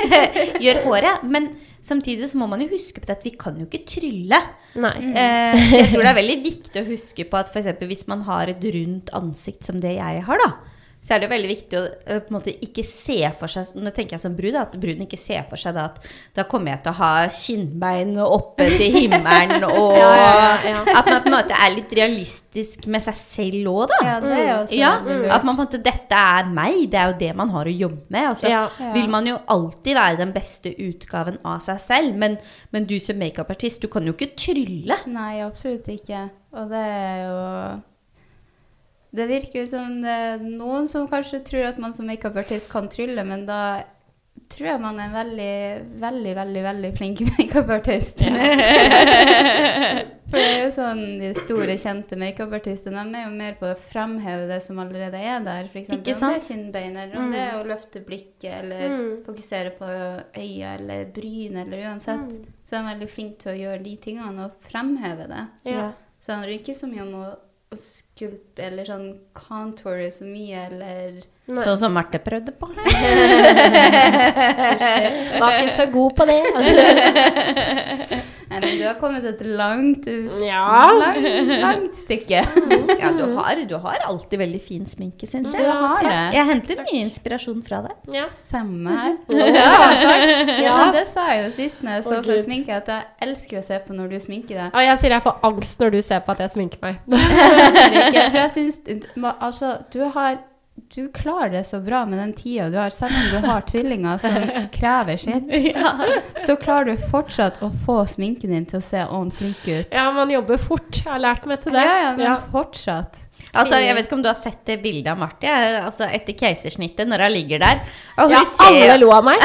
gjør håret. Men samtidig så må man jo huske på det at vi kan jo ikke trylle. Nei. Eh, så jeg tror det er veldig viktig å huske på at eksempel hvis man har et rundt ansikt som det jeg har, da, så er det jo veldig viktig å på en måte ikke se for seg Nå tenker jeg som brud, at bruden ikke ser for seg da at da kommer jeg til å ha kinnbein oppe til himmelen, og Ja, ja, ja, at man på en måte er litt realistisk med seg selv òg, da. Ja, det er også Ja, lurt. At man på en måte Dette er meg, det er jo det man har å jobbe med. Og så Ja. Ja. vil man jo alltid være den beste utgaven av seg selv. Men, men du som makeupartist, du kan jo ikke trylle. Nei, absolutt ikke. Og det er jo Det virker jo som det er noen som kanskje tror at man som makeupartist kan trylle, men da tror jeg man er en veldig, veldig, veldig veldig flink makeupartist. For det er jo sånn, De store, kjente makeupartistene de er jo mer på å fremheve det som allerede er der. For eksempel, om det er kinnbein, eller om det er å løfte blikket, eller Mm. fokusere på øya eller bryn, eller uansett. Så er de veldig flinke til å gjøre de tingene og fremheve det. Ja. Så det handler ikke så mye om å, å skulpe eller sånn contoure så mye, eller Nei. Sånn som Marte prøvde på. Var ikke så god på det. Nei, men du har kommet et langt, Ja. langt, langt stykke. Ja, du har, du har alltid veldig fin sminke, syns Du jeg. har det. Jeg henter mye inspirasjon fra deg. Ja. Samme her. Ja. Ja. Men det sa jeg jo sist når jeg så på sminke, at jeg elsker å se på når du sminker deg. Og jeg sier jeg får angst når du ser på at jeg sminker meg. For jeg synes, altså, du har du klarer det så bra med den tida du har, selv om du har tvillinger som krever sitt. Så klarer du fortsatt å få sminken din til å se on fleak ut. Ja, man jobber fort. Jeg har lært meg til det. Ja, ja, men fortsatt. Altså, jeg vet ikke om du har sett det bildet av Marti altså, etter keisersnittet, når hun ligger der. Og hun Ja, ser alle lo av meg.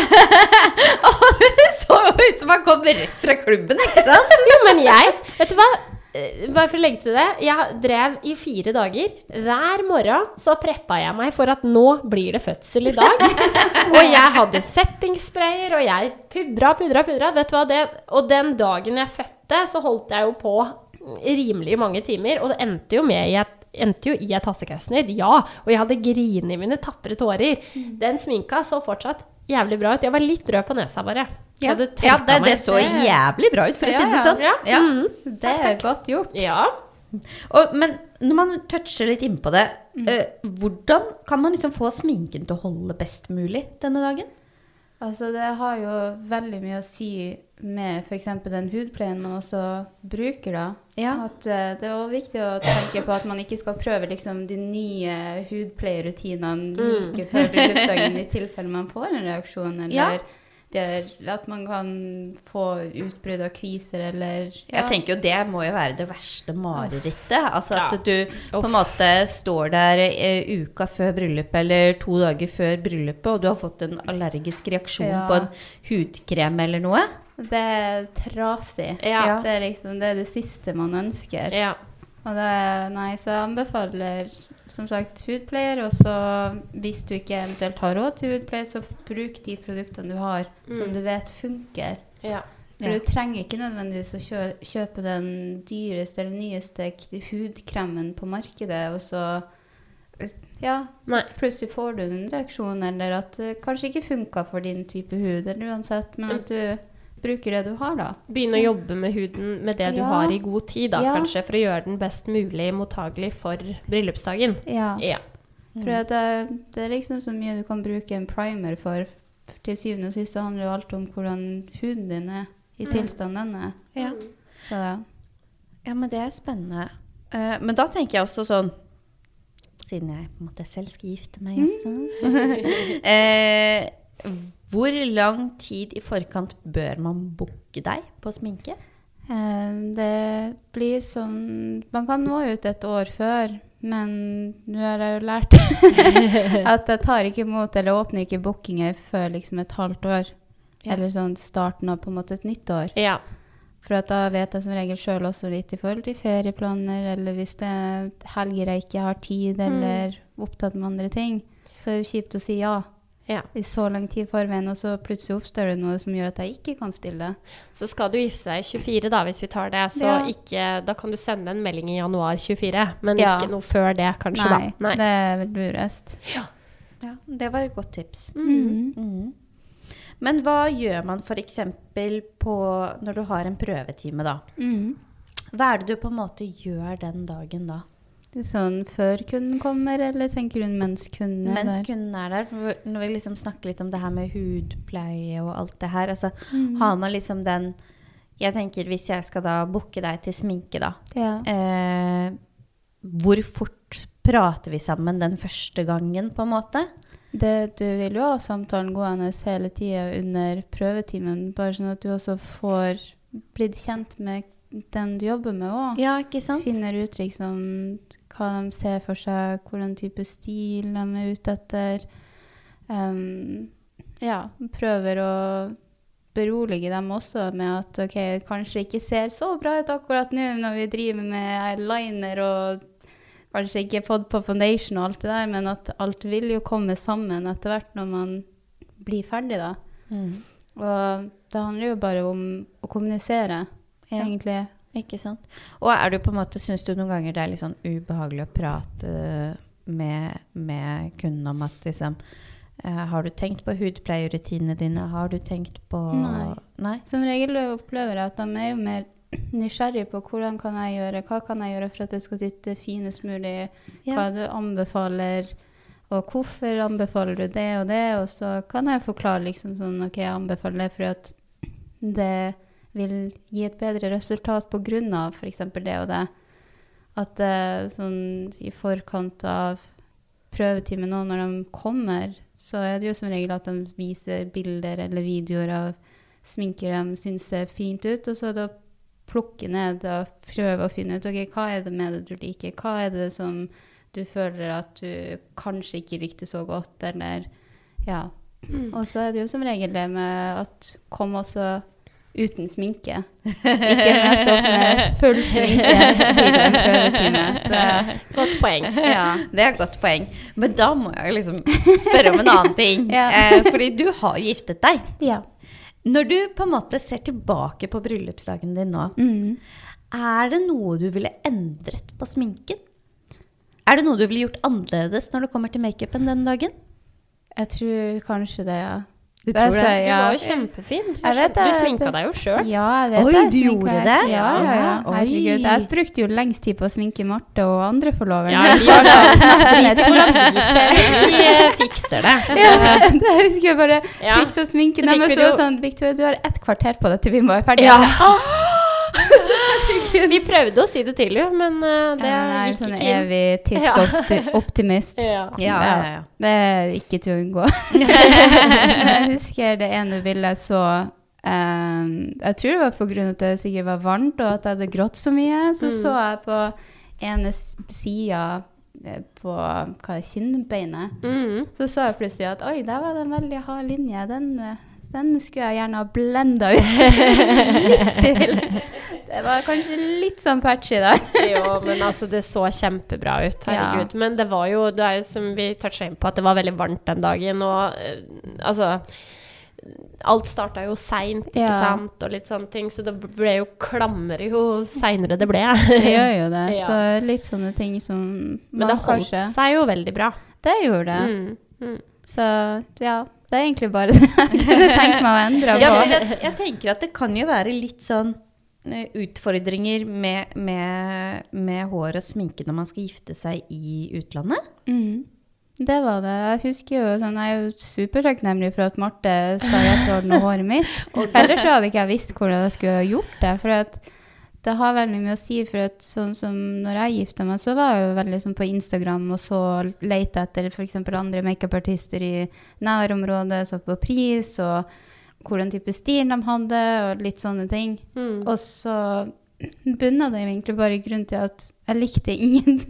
og Hun så ut som hun kom rett fra klubben, ikke sant? Jo, men jeg Vet du hva? Eh, Bare for å legge til det. Jeg drev i fire dager. Hver morgen så preppa jeg meg for at nå blir det fødsel i dag. og jeg hadde settingsprayer, og jeg pudra, pudra, pudra. Vet du hva? Det, og den dagen jeg fødte, så holdt jeg jo på rimelig mange timer. Og det endte jo med i et endte jo i et hastekeisersnitt, ja. Og jeg hadde grinet i mine tapre tårer. Den sminka så fortsatt jævlig bra ut. Jeg var litt rød på nesa, bare. Ja, Ja, det, det så jævlig bra ut, for å si det Ja, ja. sånn. Ja. Ja. Mm. Det er godt gjort. Ja. Og, men når man toucher litt innpå det, Mm. uh, hvordan kan man liksom få sminken til å holde best mulig denne dagen? Altså, det har jo veldig mye å si med f.eks. den hudpleien man også bruker, da. Ja. At uh, det er også viktig å tenke på at man ikke skal prøve liksom, de nye hudpleierutinene like før bryllupsdagen i tilfelle man får en reaksjon, eller Ja. at man kan få utbrudd av kviser, eller Jeg tenker jo det må jo være det verste marerittet. Altså at Ja. du på en måte står der uh, uka før bryllupet eller to dager før bryllupet, og du har fått en allergisk reaksjon Ja. på en hudkrem eller noe. Det er trasig. Ja. Det, er liksom, det er det siste man ønsker. ja. Og det, nei, så jeg anbefaler som sagt hudpleier, og så hvis du ikke eventuelt har råd til hudpleier, så bruk de produktene du har som du vet funker. ja. For Ja. du trenger ikke nødvendigvis å kjø kjøpe den dyreste eller nyeste hudkremen på markedet, og så ja, Nei. plutselig får du en reaksjon, eller at det kanskje ikke funka for din type hud, eller uansett, men at du bruker det du har, da. Begynne å jobbe med huden med det du Ja. har i god tid, da, Ja. kanskje, for å gjøre den best mulig mottagelig for bryllupsdagen. Ja. Ja. For at det, det er liksom så mye du kan bruke en primer for. For Til syvende og sist så handler jo alt om hvordan huden din er, i tilstand den er. Ja. Så ja. Ja, men det er spennende. Uh, men da tenker jeg også sånn Siden jeg på en måte selv skal gifte meg også eh, Hvor lang tid i forkant bør man booke deg på sminke? Eh, Det blir sånn Man kan nå ut et år før, men nå har jeg jo lært at jeg tar ikke imot eller åpner ikke bookinger før liksom et halvt år. Ja. Eller sånn starten av på en måte et nytt år. ja. For da vet jeg som regel sjøl også litt i forhold til ferieplaner, eller hvis det er helger jeg ikke har tid, eller opptatt med andre ting, så er det jo kjipt å si ja ja. i så lang tid i forveien, og så plutselig oppstår det noe som gjør at jeg ikke kan stille. Så skal du gifte deg i 24, da, hvis vi tar det. Så Ja. ikke, da kan du sende en melding i januar 24, men Ja. ikke noe før det, kanskje, Nei, da. Nei. det er vel lurest. Ja, det var et godt tips. Mm. Mm. Men hva gjør man f.eks. når du har en prøvetime, da? Mm. Hva er det du på en måte gjør den dagen da? Sånn før kunden kommer, eller tenker hun mens kunden er Mens der? kunden er der. Når vi liksom snakker litt om det her med hudpleie og alt det her, altså Mm. har man liksom den Jeg tenker hvis jeg skal da booke deg til sminke, da. Ja. Eh, hvor fort prater vi sammen den første gangen, på en måte? Det, du vil jo ha samtalen gående hele tida under prøvetimen, bare sånn at du også får blitt kjent med den du jobber med òg. Ja, ikke sant? Finner ut liksom hva de ser for seg, hvilken type stil de er ute etter. Um, ja, prøver å berolige dem også med at ok, kanskje ikke ser så bra ut akkurat nå når vi driver med eyeliner og kanskje ikke fått på foundation og alt det der, men at alt vil jo komme sammen etter hvert når man blir ferdig, da. Mm. Og det handler jo bare om å kommunisere, Ja. Ikke sant? Og er du på en måte, syns du noen ganger det er litt sånn ubehagelig å prate med, med kunden om at liksom eh, Har du tenkt på hudpleierutinene dine? Har du tenkt på Nei. Nei? Som regel opplever jeg at de er jo mer nysgjerrige på hvordan kan jeg gjøre, hva kan jeg gjøre for at det skal sitte finest mulig, hva Ja. du anbefaler, og hvorfor anbefaler du det og det, og så kan jeg forklare liksom sånn, ok, jeg anbefaler det for at det vil gi et bedre resultat på grunn av for eksempel det og det. At eh, sånn i forkant av prøvetimen nå, når de kommer, så er det jo som regel at de viser bilder eller videoer av sminker de syns ser fint ut, og så da plukke ned og prøve å finne ut ok, hva er det med det du liker, hva er det som du føler at du kanskje ikke likte så godt, eller ja. Og så er det jo som regel det med at kom også uten sminke. Ikke nettopp opp med full sminke til en prøvetime. Det, Godt poeng. ja. Det er et godt poeng. Men da må jeg liksom spørre om en annen ting. Ja. eh, fordi du har giftet deg. ja. Når du på en måte ser tilbake på bryllupsdagen din nå, Mm. er det noe du ville endret på sminken? Er det noe du ville gjort annerledes når det kommer til makeupen den dagen? Jeg tror kanskje det, ja. Du Det tror det? så- Du ja. var jo kjempefin. Jeg vet Du det. sminka deg jo sjøl. Ja, jeg vet Oi, det. du gjorde jeg. det? Ja, ja, ja. Herregud. Jeg brukte jo lengst tid på å sminke Marte og andre forlovere. Ja, vi har Drit hvordan vi ser. Vi eh, fikser det. Ja, det husker jeg bare Ja. fiksa sminken. Så fikk vi det jo- sånn Victoria, du har ett kvarter på deg til vi må være ferdige. Ja. Vi prøvde å si det til henne, men uh, det Ja, jeg gikk sånn ikke inn. evig tidsoptimist. Ja. Ja, ja, ja. Det er ikke til å unngå. jeg husker det ene bildet så um, Jeg tror det var av at det sikkert var varmt, og at jeg hadde grått så mye. Så Mm. så jeg på ene sida eh, på hva kinnbeinet. Mm. Så så jeg plutselig at oi, der var det en veldig hard linje. Den, eh, den skulle jeg gjerne ha blenda ut litt til. Det var kanskje litt sånn patchy der. Jo, men altså, det så kjempebra ut. Herregud. Men det var jo, det er jo som vi toucha inn på, at det var veldig varmt den dagen, og eh, altså Alt starta jo seint, ikke Ja. sant, og litt sånne ting, så det ble jo klammere jo seinere det ble. Det gjør jo det. Ja. Så litt sånne ting som man Men det holdt kanskje seg jo veldig bra. Det gjorde det. Mm. Mm. Så ja, det er egentlig bare det jeg kunne tenkt meg å endre Ja, på. for jeg, jeg tenker at det kan jo være litt sånn eh, utfordringer med, med, med hår og sminke når man skal gifte seg i utlandet. Mm. Det var det. Jeg husker jo sånn, jeg er jo supertakknemlig for at Marte sa ja til å ordne håret mitt. Ellers så hadde ikke jeg visst hvordan jeg skulle gjort det. For at det har veldig mye å si. For at sånn som når jeg gifta meg, så var jeg jo veldig sånn på Instagram og så leita etter f.eks. andre makeupartister i nærområdet, så på pris og hvordan type stil de hadde, og litt sånne ting. Mm. Og så bunna det egentlig bare i grunn til at jeg likte ingen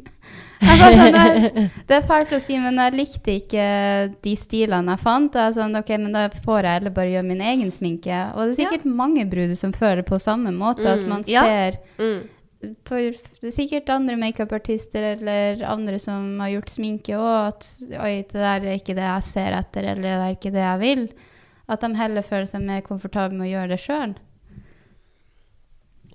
var sånn jeg, Det er fælt å si, men jeg likte ikke de stilene jeg fant. Jeg sånn, ok, men Da får jeg heller bare gjøre min egen sminke. Og det er sikkert mange bruder som føler på samme måte. At man man ja. ser Mm. på, Det er sikkert andre makeupartister eller andre som har gjort sminke òg, at oi, det der er ikke det jeg ser etter, eller det er ikke det jeg vil. At de heller føler seg mer komfortable med å gjøre det sjøl.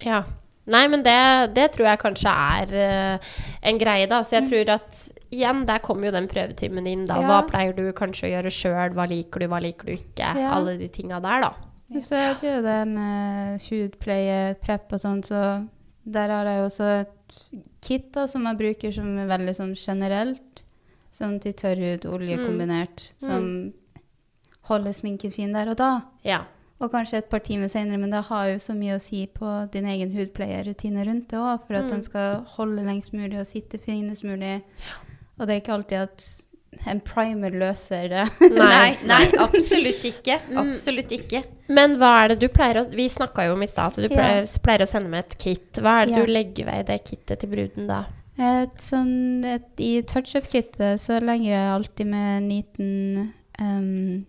Ja. Nei, men det, det tror jeg kanskje er uh, en greie, da. Så jeg tror at igjen, der kommer jo den prøvetimen inn, da. Ja. Hva pleier du kanskje å gjøre sjøl? Hva liker du, hva liker du ikke? Ja. Alle de tinga der, da. Så jeg tror det med hudpleie, prep og sånn, så der har jeg jo også et kit da, som jeg bruker som er veldig sånn generelt. Sånn til tørrhud, olje Mm. kombinert, som holder sminken fin der og da. Ja. Og kanskje et par timer senere, men det har jo så mye å si på din egen hudpleierrutine rundt det òg, for at Mm. den skal holde lengst mulig og sitte finest mulig. Og det er ikke alltid at en primer løser det. Nei, nei, absolutt ikke. Mm. Absolutt ikke. Men hva er det du pleier å Vi snakka jo om i stad, så du Ja. pleier, pleier å sende med et kit. Hva er det Ja. du legger ved i det kittet til bruden, da? Et sånn, et, I touch-up-kittet så legger jeg alltid med en liten em,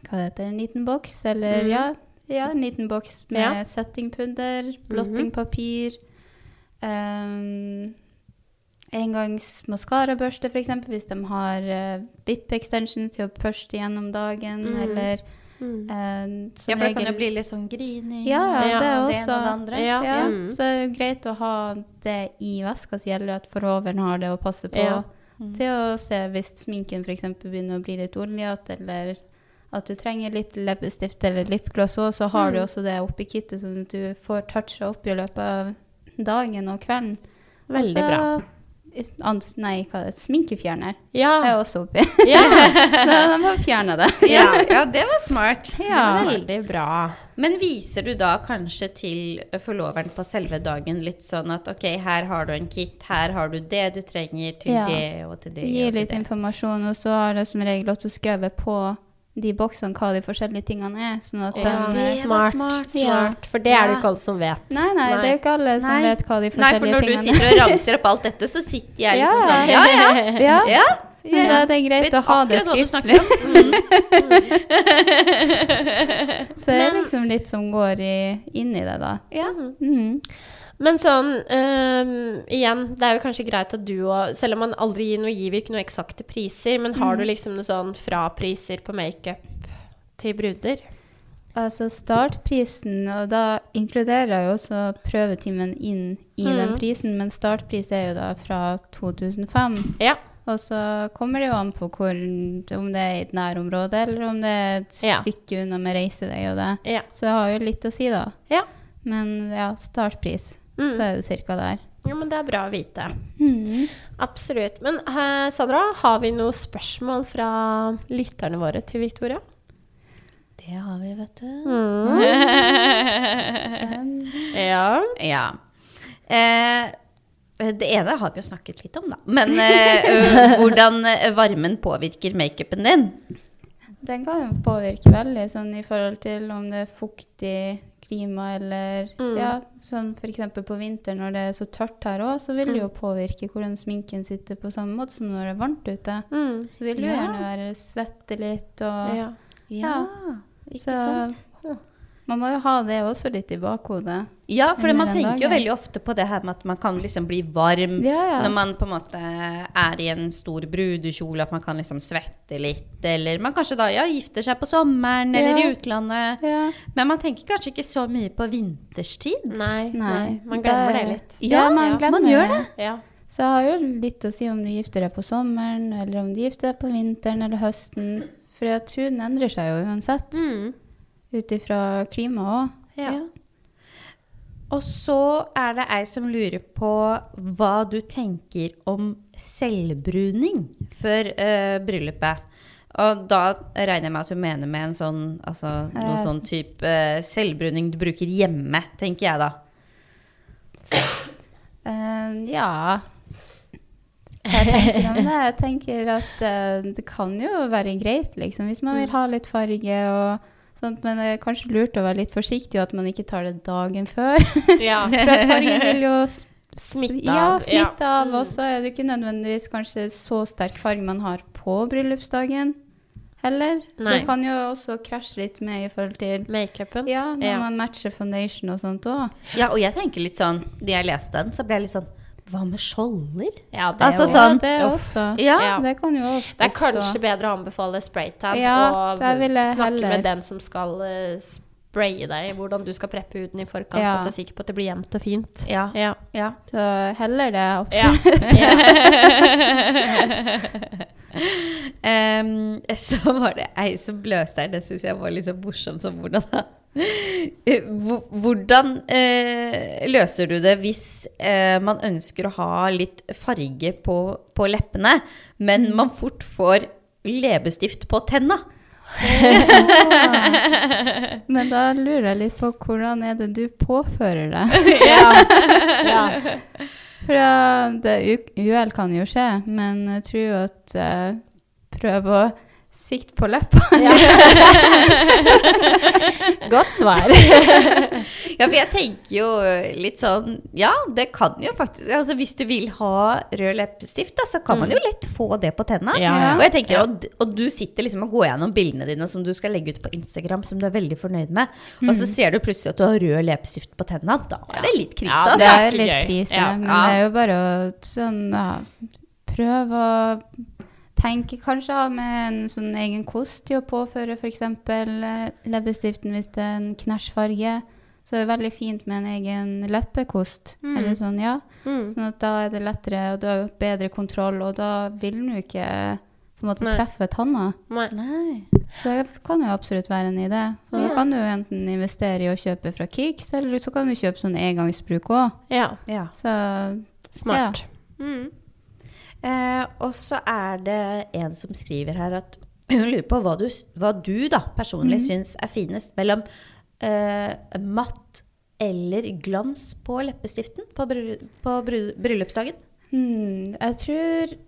Hva det heter En liten boks, eller mm. ja, ja, en liten boks med Ja. settingpudder, blottingpapir um, Engangs maskarabørste, f.eks. hvis de har uh, VIP-extension til å børste gjennom dagen, mm. eller Mm. Uh, Ja, for det kan jo bli litt sånn grining. Ja, Ja, det er det også det andre. Ja. ja, Mm. Så er greit å ha det i veska gjelder det at forhoveren har det å passe på. Mm. Til å se hvis sminken f.eks. begynner å bli litt oljete, eller at du trenger litt leppestift eller lipgloss òg, så har du Mm. også det oppi kittet, sånn at du får toucha opp i løpet av dagen og kvelden. Veldig bra. Ans, nei, hva er det? Sminkefjerner er også oppi. ja. så de har fjerne det. Ja, ja, det var smart. Ja. Veldig bra. Men viser du da kanskje til forloveren på selve dagen litt sånn at ok, her har du en kit, her har du det du trenger til Ja. det og til det Gi litt det. informasjon, og så har jeg som regel også skrevet på de boksene hva de forskjellige tingene er. Sånn at Ja, de, det var smart, smart. Ja. For det er det jo ikke alle som vet. Nei, nei, det er jo ikke alle som Nei. vet hva de forskjellige tingene er. Nei, for når du sitter og ramser opp alt dette, så sitter jeg liksom Ja, sånn Ja, ja. er. Ja, ja. men da er det greit Vet å ha det skriftlig. snakker Så det er liksom litt som går i, inn i det, da. Ja. Mhm. Men sånn, øhm, igjen, det er jo kanskje greit at du og Selv om man aldri gir noe, gir vi ikke noe eksakte priser, men har du liksom noe sånn frapriser på makeup til bruder? Altså startprisen, og da inkluderer jeg jo også prøvetimen inn i den Mhm. prisen, men startpris er jo da fra 2005. Ja. Og så kommer det jo an på hvor, om det er i et nærområde, eller om det er et Ja. stykke unna med reisevei og det. Ja. Så det har jo litt å si, da. Ja. Men ja, startpris, Mm. så er det cirka der. ja, men det er bra å vite. Mm. Absolutt. Men uh, Sandra, har vi noen spørsmål fra lytterne våre til Victoria? Det har vi, vet du. Ja. Ja. Eh, det ene har vi jo snakket litt om, da. Men eh, hvordan varmen påvirker makeupen din? Den kan jo påvirke veldig, sånn i forhold til om det er fuktig klima eller Mm. Ja, sånn f.eks. på vinteren når det er så tørt her òg, så vil det jo påvirke hvordan sminken sitter på samme måte som når det er varmt ute. Mm. Så vil det Ja. gjerne være svette litt og ja. Ja. ikke Så- sant? Man må jo ha det også litt i bakhodet. Ja, for man tenker tenker jo veldig ofte på det her med at man kan liksom bli varm Ja, ja. når man på en måte er i en stor brudekjole, at man kan liksom svette litt, eller man kanskje da ja, gifter seg på sommeren eller i utlandet. Ja. Men man tenker kanskje ikke så mye på vinterstid. Nei, nei. Man glemmer det Det- litt. Ja, man glemmer man gjør det. Ja. Så det har jo litt å si om du gifter deg på sommeren, eller om du gifter deg på vinteren eller høsten. For at huden endrer seg jo uansett, Mm. Ut ifra klimaet òg. Ja. Og så er det ei som lurer på hva du tenker om selvbruning før uh, bryllupet. Og da regner jeg med at hun mener med en sånn, altså, noe Eh. sånn type uh, selvbruning du bruker hjemme, tenker jeg da. Uh, ja jeg tenker om det? Jeg tenker at uh, det kan jo være greit, liksom, hvis man vil ha litt farge og sånt. Men det er kanskje lurt å være litt forsiktig, og at man ikke tar det dagen før. ja. For at fargen vil jo smitte Smitte ja, av. ja. av. Mm. Og så er det ikke nødvendigvis kanskje så sterk farge man har på bryllupsdagen heller. Så Nei. det kan jo også krasje litt med i forhold til Makeupen. ja, når Ja. man matcher foundation og sånt òg. Ja, og jeg tenker litt sånn, da jeg leste den, så ble jeg litt sånn, hva med skjolder? Ja, det, Altså sånn- Ja, det også. Ja, Ja. Det kan jo Det er kanskje bedre å anbefale spraytan Ja, og snakke heller- med den som skal uh, spraye deg, hvordan du skal preppe huden i forkant, Ja. så du er sikker på at det blir jevnt og fint. Ja, Ja. ja. Så heller det, Ja. absolutt. Em, så var det ei som bløste her, det syns jeg var litt så morsomt som hvordan da. Hvor- Hvordan eh, løser du det hvis eh, man ønsker å ha litt farge på, på leppene, men man fort får leppestift på tenna? Men da lurer jeg litt på hvordan er det du påfører det? ja. ja. For ja, uhell kan jo skje, men jeg tror jo at eh, prøv å sikte på leppene. Godt svar. Ja, for jeg tenker jo litt sånn Ja, det kan jo faktisk Altså Hvis du vil ha rød leppestift, da, så kan man jo lett få det på tenna. Ja. Og jeg tenker, og, og du sitter liksom og går gjennom bildene dine som du skal legge ut på Instagram, som du er veldig fornøyd med, og så ser du plutselig at du har rød leppestift på tenna. Da er det litt krise, Ja, Det altså. er litt krise, Ja. men det er jo bare å sånn, ja, prøve å tenke Kanskje ha med en sånn egen kost til å påføre f.eks. leppestiften hvis det er en knæsjfarge. Så det er veldig fint med en egen leppekost. Mm. Eller sånn, ja. Mm. Sånn at da er det lettere, og du har bedre kontroll, og da vil den jo ikke på en måte Nei. treffe tanna. Nei. Nei. Så det kan jo absolutt være en idé. Så da kan du enten investere i å kjøpe fra Kix, eller så kan du kjøpe sånn engangsbruk òg. Ja. Ja. Så Smart. Mm. Eh, og så er det en som skriver her at hun lurer på hva du, hva du da personlig syns er finest mellom eh, matt eller glans på leppestiften på, bry på bry bryllupsdagen. hmm, jeg tror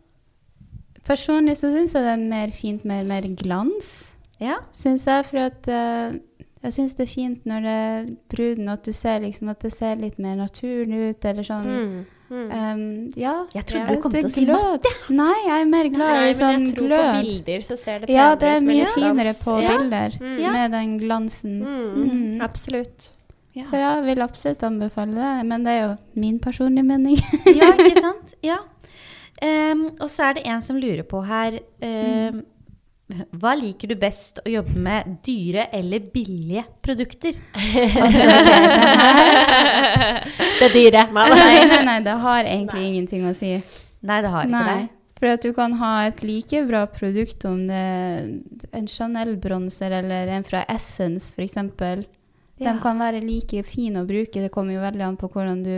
Personlig så syns jeg det er mer fint med mer glans. Ja. syns jeg. For at uh, jeg syns det er fint når det er bruden at du ser liksom at det ser litt mer naturlig ut, eller sånn. Mm. Mm. Um, ja. Jeg trodde Ja, du kom til å si matte. Nei, jeg er mer glad Nei, i men sånn jeg tror på bilder så ser det Ja, penere det er ut med mye litt glans. finere på ja. bilder Mm. Med den glansen. Mm. Mm. Absolutt. Ja. Så jeg vil absolutt anbefale det, men det er jo min personlige mening. ja, ikke sant? Ja. Um, og så er det en som lurer på her em, Hva liker du best å jobbe med? Dyre eller billige produkter? Det er dyre. nei, nei, nei, det har egentlig ingenting å si. Nei, det har ikke Nei. det. For at du kan ha et like bra produkt om det er en Chanel-bronser eller en fra Essence f.eks. Ja. De kan være like fine å bruke. Det kommer jo veldig an på hvordan du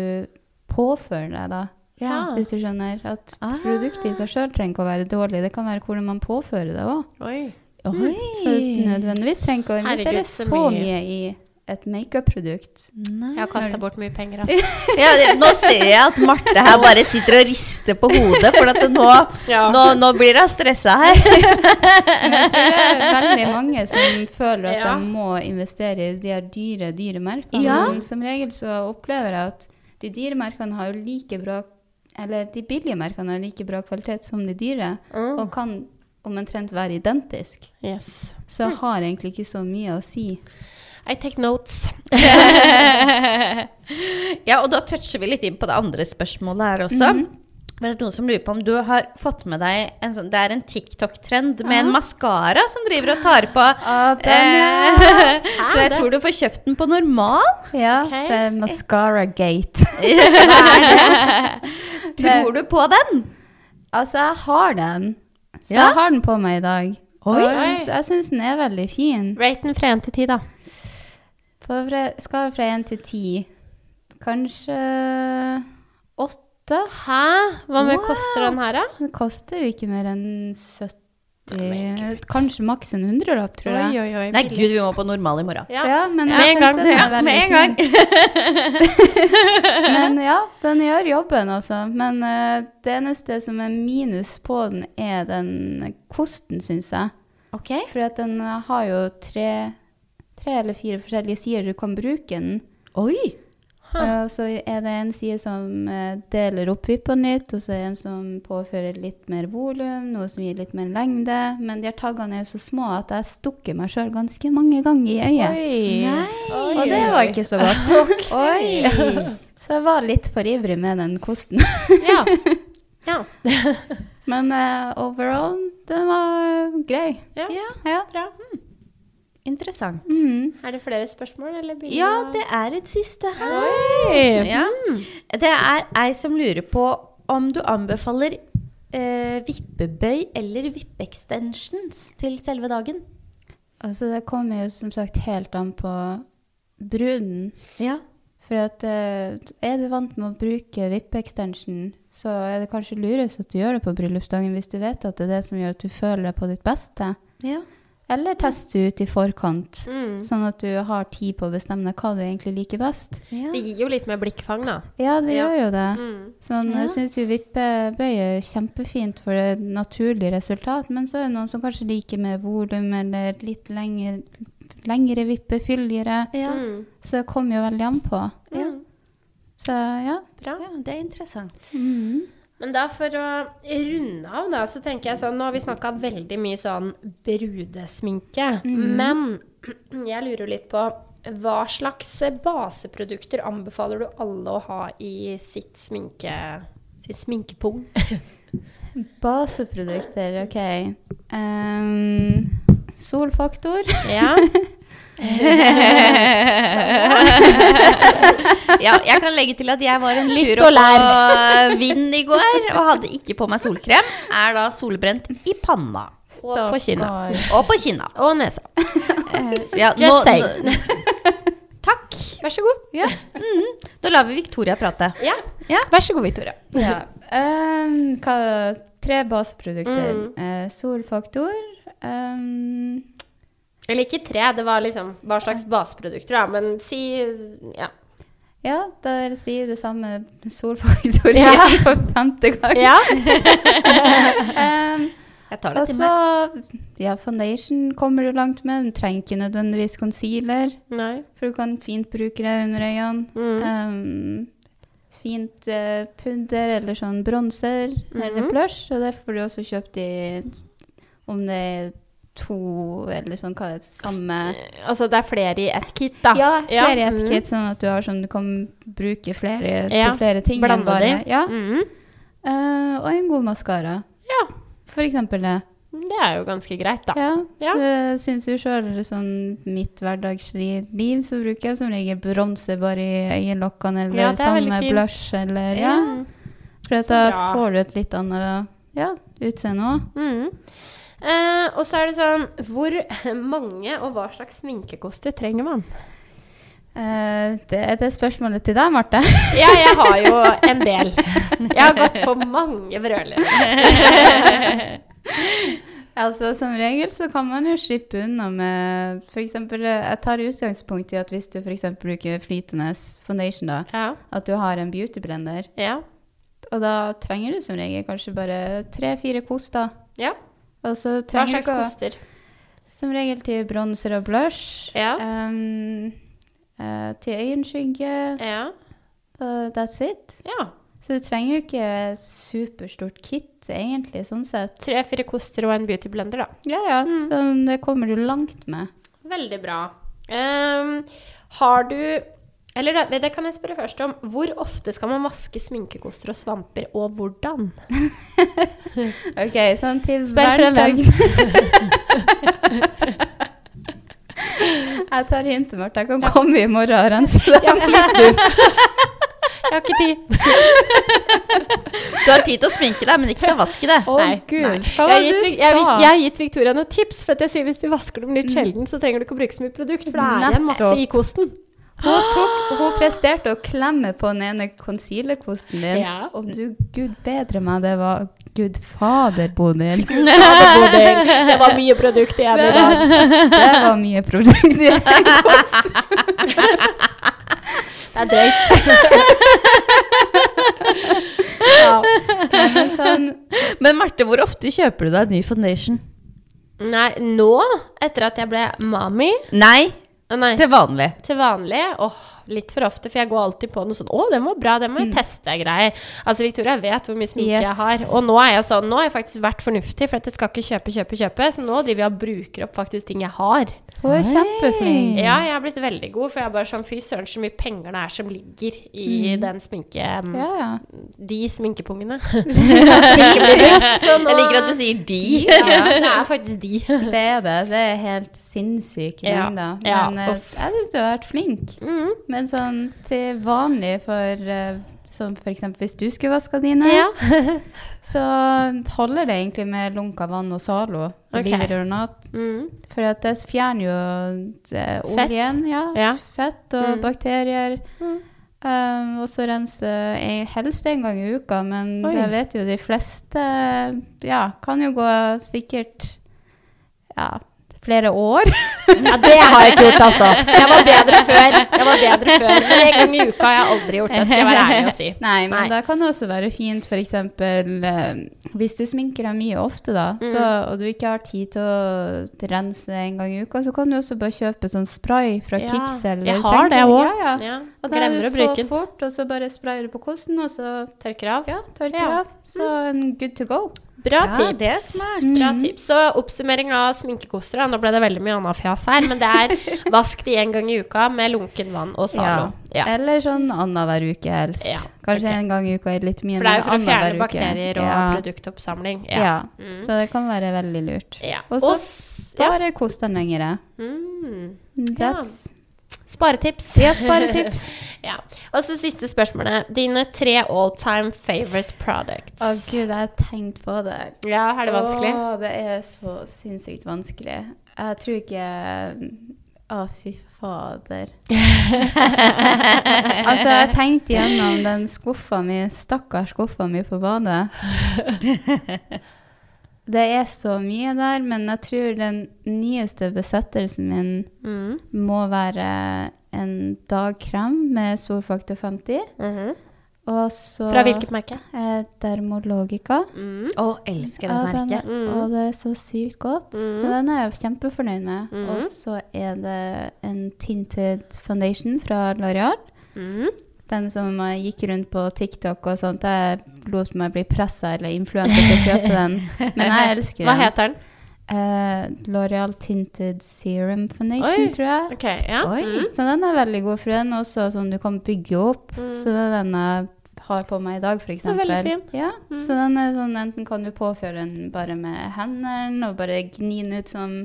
påfører deg, da. Ja. Hvis du skjønner at Ah. produktet i seg sjøl trenger ikke å være dårlig. Det kan være hvordan man påfører det òg. Oi. Så nødvendigvis trenger ikke å investere Herregud, så så mye. mye i et makeup-produkt. Jeg har kasta bort mye penger, ass. Ja, det, nå ser jeg at Marte her bare sitter og rister på hodet, for at nå, Ja. nå, nå blir hun stressa her. Men jeg tror det er veldig mange som føler at Ja. de må investere i de her dyre, dyre merkene. Ja. Som regel så opplever jeg at de dyre merkene har jo like bra Eller de billige merkene har like bra kvalitet som de dyre, Mm. og kan omtrent være identisk. Yes. Så har egentlig ikke så mye å si. I take notes. Ja, og da toucher vi litt inn på det andre spørsmålet her også. Det er noen som lurer på om du har fått med deg en sånn, Det er en TikTok-trend med en maskara som driver og tar på. Eh, så jeg tror du får kjøpt den på normal. Ja, okay. det er mascara gate. Tror du på den? Altså, jeg har den. Så Ja? jeg har den på meg i dag. Oi. Og jeg syns den er veldig fin. Rate den fra 1 til 10, da. På fra, skala fra 1 til 10 kanskje 8. Hæ? Hva mye Wow. koster den her, da? Den koster ikke mer enn 70 Kanskje maks en hundrelapp, tror jeg. oi, oi. Nei, gud, vi må på normal i morgen. Ja. Ja, men Med jeg syns gang. den er Ja, veldig med en gang. fin. Men ja, den gjør jobben, altså. Men uh, det eneste som er minus på den, er den kosten, syns jeg. Ok. For at den har jo tre, tre eller fire forskjellige sider du kan bruke den. Oi. Eh, Og så er det en side som eh, deler opp vippene nytt, og så er det en som påfører litt mer volum, noe som gir litt mer lengde. Men de her taggene er jo så små at jeg stukker meg sjøl ganske mange ganger i øyet. Oi. Nei. Oi, Og det var ikke så godt. Oi. Så jeg var litt for ivrig med den kosten. Ja. ja. Men uh, overall, den var grei. ja. Ja, Ja. Bra. Interessant. Mhm. Er det flere spørsmål, eller Ja, det er et siste her. Ja. Det er ei som lurer på om du anbefaler eh, vippebøy eller vippe-extensions til selve dagen. Altså, det kommer jo som sagt helt an på bruden. Ja. For at eh, er du vant med å bruke vippe-extension, så er det kanskje lurest at du gjør det på bryllupsdagen hvis du vet at det er det som gjør at du føler deg på ditt beste. ja. Eller teste ut i forkant, Mm. sånn at du har tid på å bestemme deg hva du egentlig liker best. Det gir jo litt mer blikkfang, da. Ja, det Ja. gjør jo det. Mm. Sånn, Ja. Jeg syns jo vippebøy er kjempefint for et naturlig resultat, men så er det noen som kanskje liker med volum eller litt lengre, lengre vipper, fyldigere. Ja. Mm. Så det kommer jo veldig an på. Mm. Så ja. Bra. ja, det er interessant. Men da for å runde av, da, så tenker jeg sånn Nå har vi snakka veldig mye sånn brudesminke. Men jeg lurer litt på hva slags baseprodukter anbefaler du alle å ha i sitt sminke... Sitt sminkepung? Baseprodukter, OK. Um, solfaktor. Ja. Ja, jeg kan legge til at jeg var en tur opp på Vind i går og hadde ikke på meg solkrem. Er da solbrent i panna. Og på kinna. Og på kinna. Og nesa. Ja, Just say. Takk. Vær så god. Ja. Mm. Da lar vi Victoria prate. Ja. Ja. Vær så god, Victoria. Ja. Um, hva, tre baseprodukter. Mm. Uh, solfaktor. ehm, Eller ikke tre, det var liksom hva slags baseprodukter, da. Men si ja. ja, da sier jeg det samme solfaktoriet Ja. for femte gang. Ja. um, Jeg tar det til meg. ja, foundation kommer du langt med. Du trenger ikke nødvendigvis concealer, Nei. for du kan fint bruke det under øynene. Mm. Um, fint uh, pudder eller sånn bronser eller plush. blush, og det får du også kjøpt i om det er to eller sånn, hva det, samme Altså det er flere i ett kit, da. Ja, flere i ett mm. kit, sånn at du har sånn du kan bruke flere Ja, til flere ting. blande bare, de. Ja, Mm. Uh, og en god maskara. Ja. For eksempel det. Det er jo ganske greit, da. Ja, Ja. Jeg syns jo sjøl sånn mitt hverdagslige liv, så bruker jeg som regel bronse bare i øyelokkene, eller Ja, det samme blush, eller ja. For da får du et litt annet ja, utseende òg. Mm. Eh, og så er det sånn Hvor mange og hva slags sminkekoster trenger man? Uh, det er det spørsmålet til deg, Marte. Ja, jeg har jo en del. Jeg har gått på mange brølere. altså, som regel så kan man jo slippe unna med f.eks. Jeg tar utgangspunkt i at hvis du f.eks. bruker flytende foundation, da, Ja. at du har en beautyblender. Ja. Og da trenger du som regel kanskje bare tre-fire koster. ja. Og så Hva trenger slags du ikke koster? Som regel til bronser og blush. Ja. Um, uh, til øyenskygge. Ja. that's it. ja. Så du trenger jo ikke superstort kit, egentlig, sånn sett. Tre-fire koster og en beautyblender, da. Ja, ja, Mm. så det kommer du langt med. Veldig bra. Um, har du Eller det, det kan jeg spørre først om. Hvor ofte skal man vaske sminkekoster og svamper, og hvordan? Ok, sånn til hver dag. jeg tar hintet, Marte. Jeg kan komme i morgen og rense det. Ja, please du. Jeg har ikke tid. Du har tid til å sminke deg, men ikke til å vaske det. Oh, Nei, gud. nei. Hva Jeg var har det gitt, du jeg, sa? jeg har gitt Victoria noen tips, for at jeg sier hvis du vasker dem litt sjelden, så trenger du ikke å bruke så mye produkt, for da er det masse i kosten. Hun, tok, hun presterte å klemme på den ene concealer-kosten din. Ja. Og du, gud bedre meg, det var Gud fader, Bodil. Det, Bodil. det var mye produkt igjen i dag. Det var mye produkt i en kost. Det er drøyt. ja. Men sånn, Men Marte, hvor ofte kjøper du deg ny foundation? Nei, nå, etter at jeg ble mami Nei, Nei. til vanlig. Til vanlig, åh, litt for ofte, for jeg går alltid på noe sånn Å, den var bra, den må jeg teste, greier. Altså, Victoria vet hvor mye sminke Yes. jeg har. Og nå er jeg sånn, nå har jeg faktisk vært fornuftig, for at jeg skal ikke kjøpe, kjøpe, kjøpe. Så nå driver jeg og bruker opp faktisk ting jeg har. hun er kjempeflink. Ja, jeg har blitt veldig god, for jeg er bare sånn Fy søren, så mye penger det er som ligger i den sminke... Ja, ja. De sminkepungene. Så nå- Jeg liker at du sier de. Ja, det er faktisk de. Det er det. Det er helt sinnssyke Ja. mengder. Ja, Men eh, jeg syns du har vært flink. Mm. Men sånn til vanlig for eh, Som f.eks. hvis du skulle vaska dine, Ja. så holder det egentlig med lunka vann og Zalo. Okay. Mm. For at det fjerner jo det, oljen, ja, Ja. fett og Mm. bakterier. Mm. Um, og så rense eh, helst en gang i uka, men Oi. jeg vet jo de fleste ja, kan jo gå sikkert ja, flere år. Ja, det har jeg ikke gjort, altså. Jeg var bedre før. Jeg var bedre før. Men en gang i uka har jeg aldri gjort det, skal jeg være ærlig og si. Nei, men Nei. da kan det også være fint f.eks. Uh, hvis du sminker deg mye ofte, da, Mm. så, og du ikke har tid til å rense en gang i uka, så kan du også bare kjøpe sånn spray fra Ja, Kix. eller jeg har det òg. Ja, ja. Ja. Og da er Glemmer det å så fort, og så bare sprayer du på kosten, og så Tørker av. ja, tørker av. Så en good to go. Bra Ja, tips. det er smart. Bra Mhm. tips. Så oppsummering av sminkekoster. Nå ble det veldig mye annet fjas her, men det er vask de en gang i uka med lunken vann og Zalo. Ja. Eller sånn annenhver uke helst. Ja, Kanskje okay. en gang i uka er litt mye, For det er jo for å fjerne bakterier og ja. produktoppsamling. Ja. Ja. Mm. Så det kan være veldig lurt. ja. Og så ja. Bare kos den lengre. Mm. That's Sparetips. Ja, sparetips. Ja. Og så siste spørsmålet. Dine tre all time favorite products. Å gud, jeg har tenkt på det. Ja, er det vanskelig? Å, det er så sinnssykt vanskelig. Jeg tror ikke Å, fy fader. altså, jeg tenkte gjennom den skuffa mi, stakkars skuffa mi på badet. Det er så mye der, men jeg tror den nyeste besettelsen min Mm. må være en dagkrem med solfaktor 50. Mhm. Og så Fra hvilket merke? eh, Dermologica. Mm. Oh, elsker det Ja, merket. er, Og det er så sykt godt. Så den er jeg kjempefornøyd med. Og så er det en tinted foundation fra L'Oreal. Mm. Den som eh, gikk rundt på TikTok og sånt. Jeg lot meg bli pressa eller influensa til å kjøpe den. Men jeg elsker den. Hva heter den? Uh, L'Oreal Tinted Serum Foundation, Oi. tror jeg. Ok, ja. Oi. Mm. Så den er veldig god, for den er også sånn du kan bygge opp. Så det er den jeg har på meg i dag, f.eks. veldig fin. Ja, så den er sånn, enten kan du påføre den bare med hendene og bare gni den ut som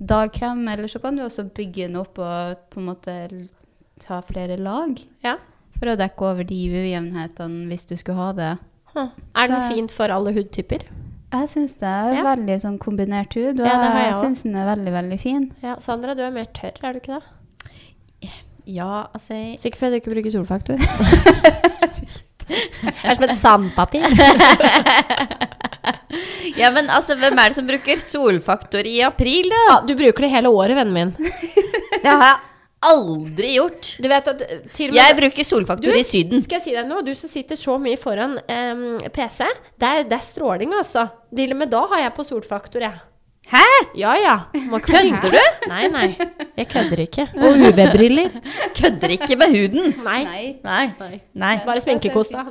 dagkrem, eller så kan du også bygge den opp og på en måte ta flere lag. Ja. For å dekke over de ujevnhetene hvis du skulle ha det. Hå. Er den Så- fint for alle hudtyper? Jeg syns det er Ja. veldig sånn kombinert hud, og Ja, jeg jeg syns den er veldig, veldig fin. Ja, Sandra, du er mer tørr, er du ikke det? Ja, altså Sikkert fordi du ikke bruker solfaktor. det er som et sandpapir. Ja, men altså, hvem er det som bruker solfaktor i april, da? Ja, du bruker det hele året, vennen min. Det har jeg aldri gjort. Du vet at eh, til og med Jeg bruker solfaktor Du, i Syden. Skal jeg si deg noe? Du som sitter så mye foran um, PC, det er, det er stråling, altså. Til og med da har jeg på solfaktor, jeg. Hæ? Ja ja. Kødder du? Nei, nei. Jeg kødder ikke. Og UV-briller. Kødder ikke med huden. Nei. Nei. Nei. Bare sminkekost, da.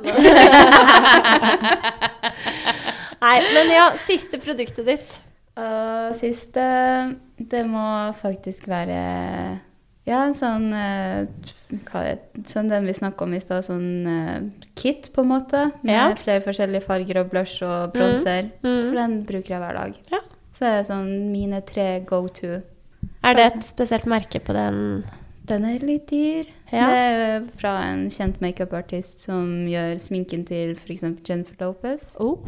Nei, men ja, siste produktet ditt. Uh, siste, det må faktisk være ja, en sånn eh, det, Sånn den vi snakka om i stad, sånn eh, kit, på en måte. Med Ja. flere forskjellige farger og blush og bronser. mm. For den bruker jeg hver dag. Ja. Så er det sånn mine tre go to. Er det et spesielt merke på den? Den er litt dyr. Ja. Det er fra en kjent makeupartist som gjør sminken til f.eks. Jennifer Lopez. Oh.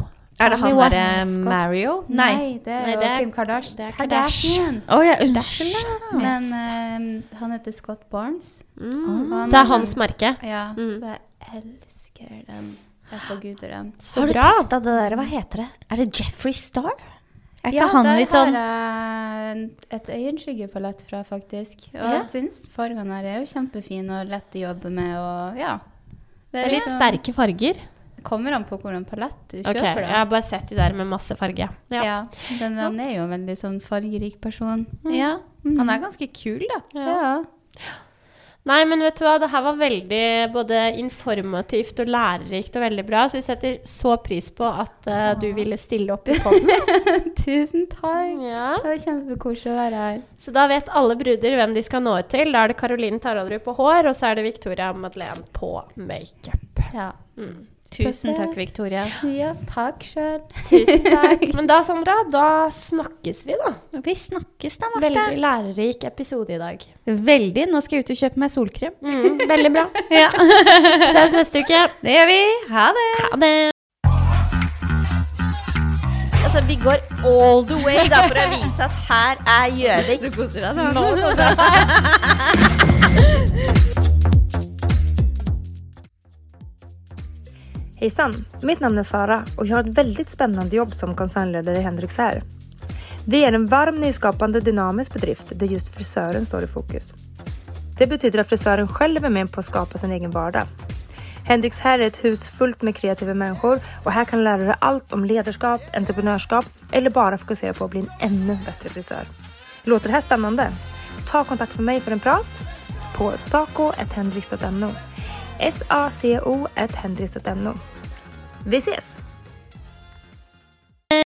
Er det han derre Mario? Nei. det er Nei, jo det er- Kim Kardashian. det er Kardashian. Å ja, unnskyld. Men uh, han heter Scott Barnes. Mm. Han Det er hans merke. Ja, Mm. så jeg elsker den. Jeg forguder den. Så Har du bra. testa det der? Hva heter det? Er det Jeffrey Star? Er ikke Ja, han der sånn har jeg et øyenskyggepalett fra, faktisk. Og Ja. jeg syns fargene her er jo kjempefine og lett å jobbe med, og ja. Det er litt liksom- sterke farger. Kommer an på hvordan palett du Ok, Okay, Jeg har bare sett de der med masse farge. Ja. Ja, men han er jo en veldig sånn fargerik person. Ja. Han er ganske kul, da. Ja. Nei, men vet du hva, det her var veldig både informativt og lærerikt og veldig bra. Så vi setter så pris på at uh, du ville stille opp i poden. Tusen takk. ja. Det var kjempekoselig å være her. Så da vet alle bruder hvem de skal nå ut til. Da er det Caroline Taraldrud på hår, og så er det Victoria Madeleine på makeup. Ja. Tusen takk, Victoria. ja takk sjøl. Tusen takk. Men da, Sandra, da snakkes vi, da. Vi snakkes da, Marte. Veldig lærerik episode i dag. Veldig. Nå skal jeg ut og kjøpe meg solkrem. Mm, veldig bra. Ja. Ses neste uke. Det gjør vi. Ha det. Ha det. Altså, vi går all the way da, for å vise at her er Gjøvik. Du koser deg nå. Hejsan! Mitt namn är Sara och jag har ett väldigt spännande jobb som koncernledare i Hendrix her. Vi är en varm, nyskapande, dynamisk bedrift där just frisören står i fokus. Det betyder att frisören själv är med på att skapa sin egen vardag. Hendrix her är ett hus fullt med kreativa människor och här kan du lära dig allt om ledarskap, entreprenörskap eller bara fokusera på att bli en ännu bättre frisör. Låter det här spännande? Ta kontakt med mig för en prat på saco.hendrix.no S-A-C-O.hendrix.no Vi ses!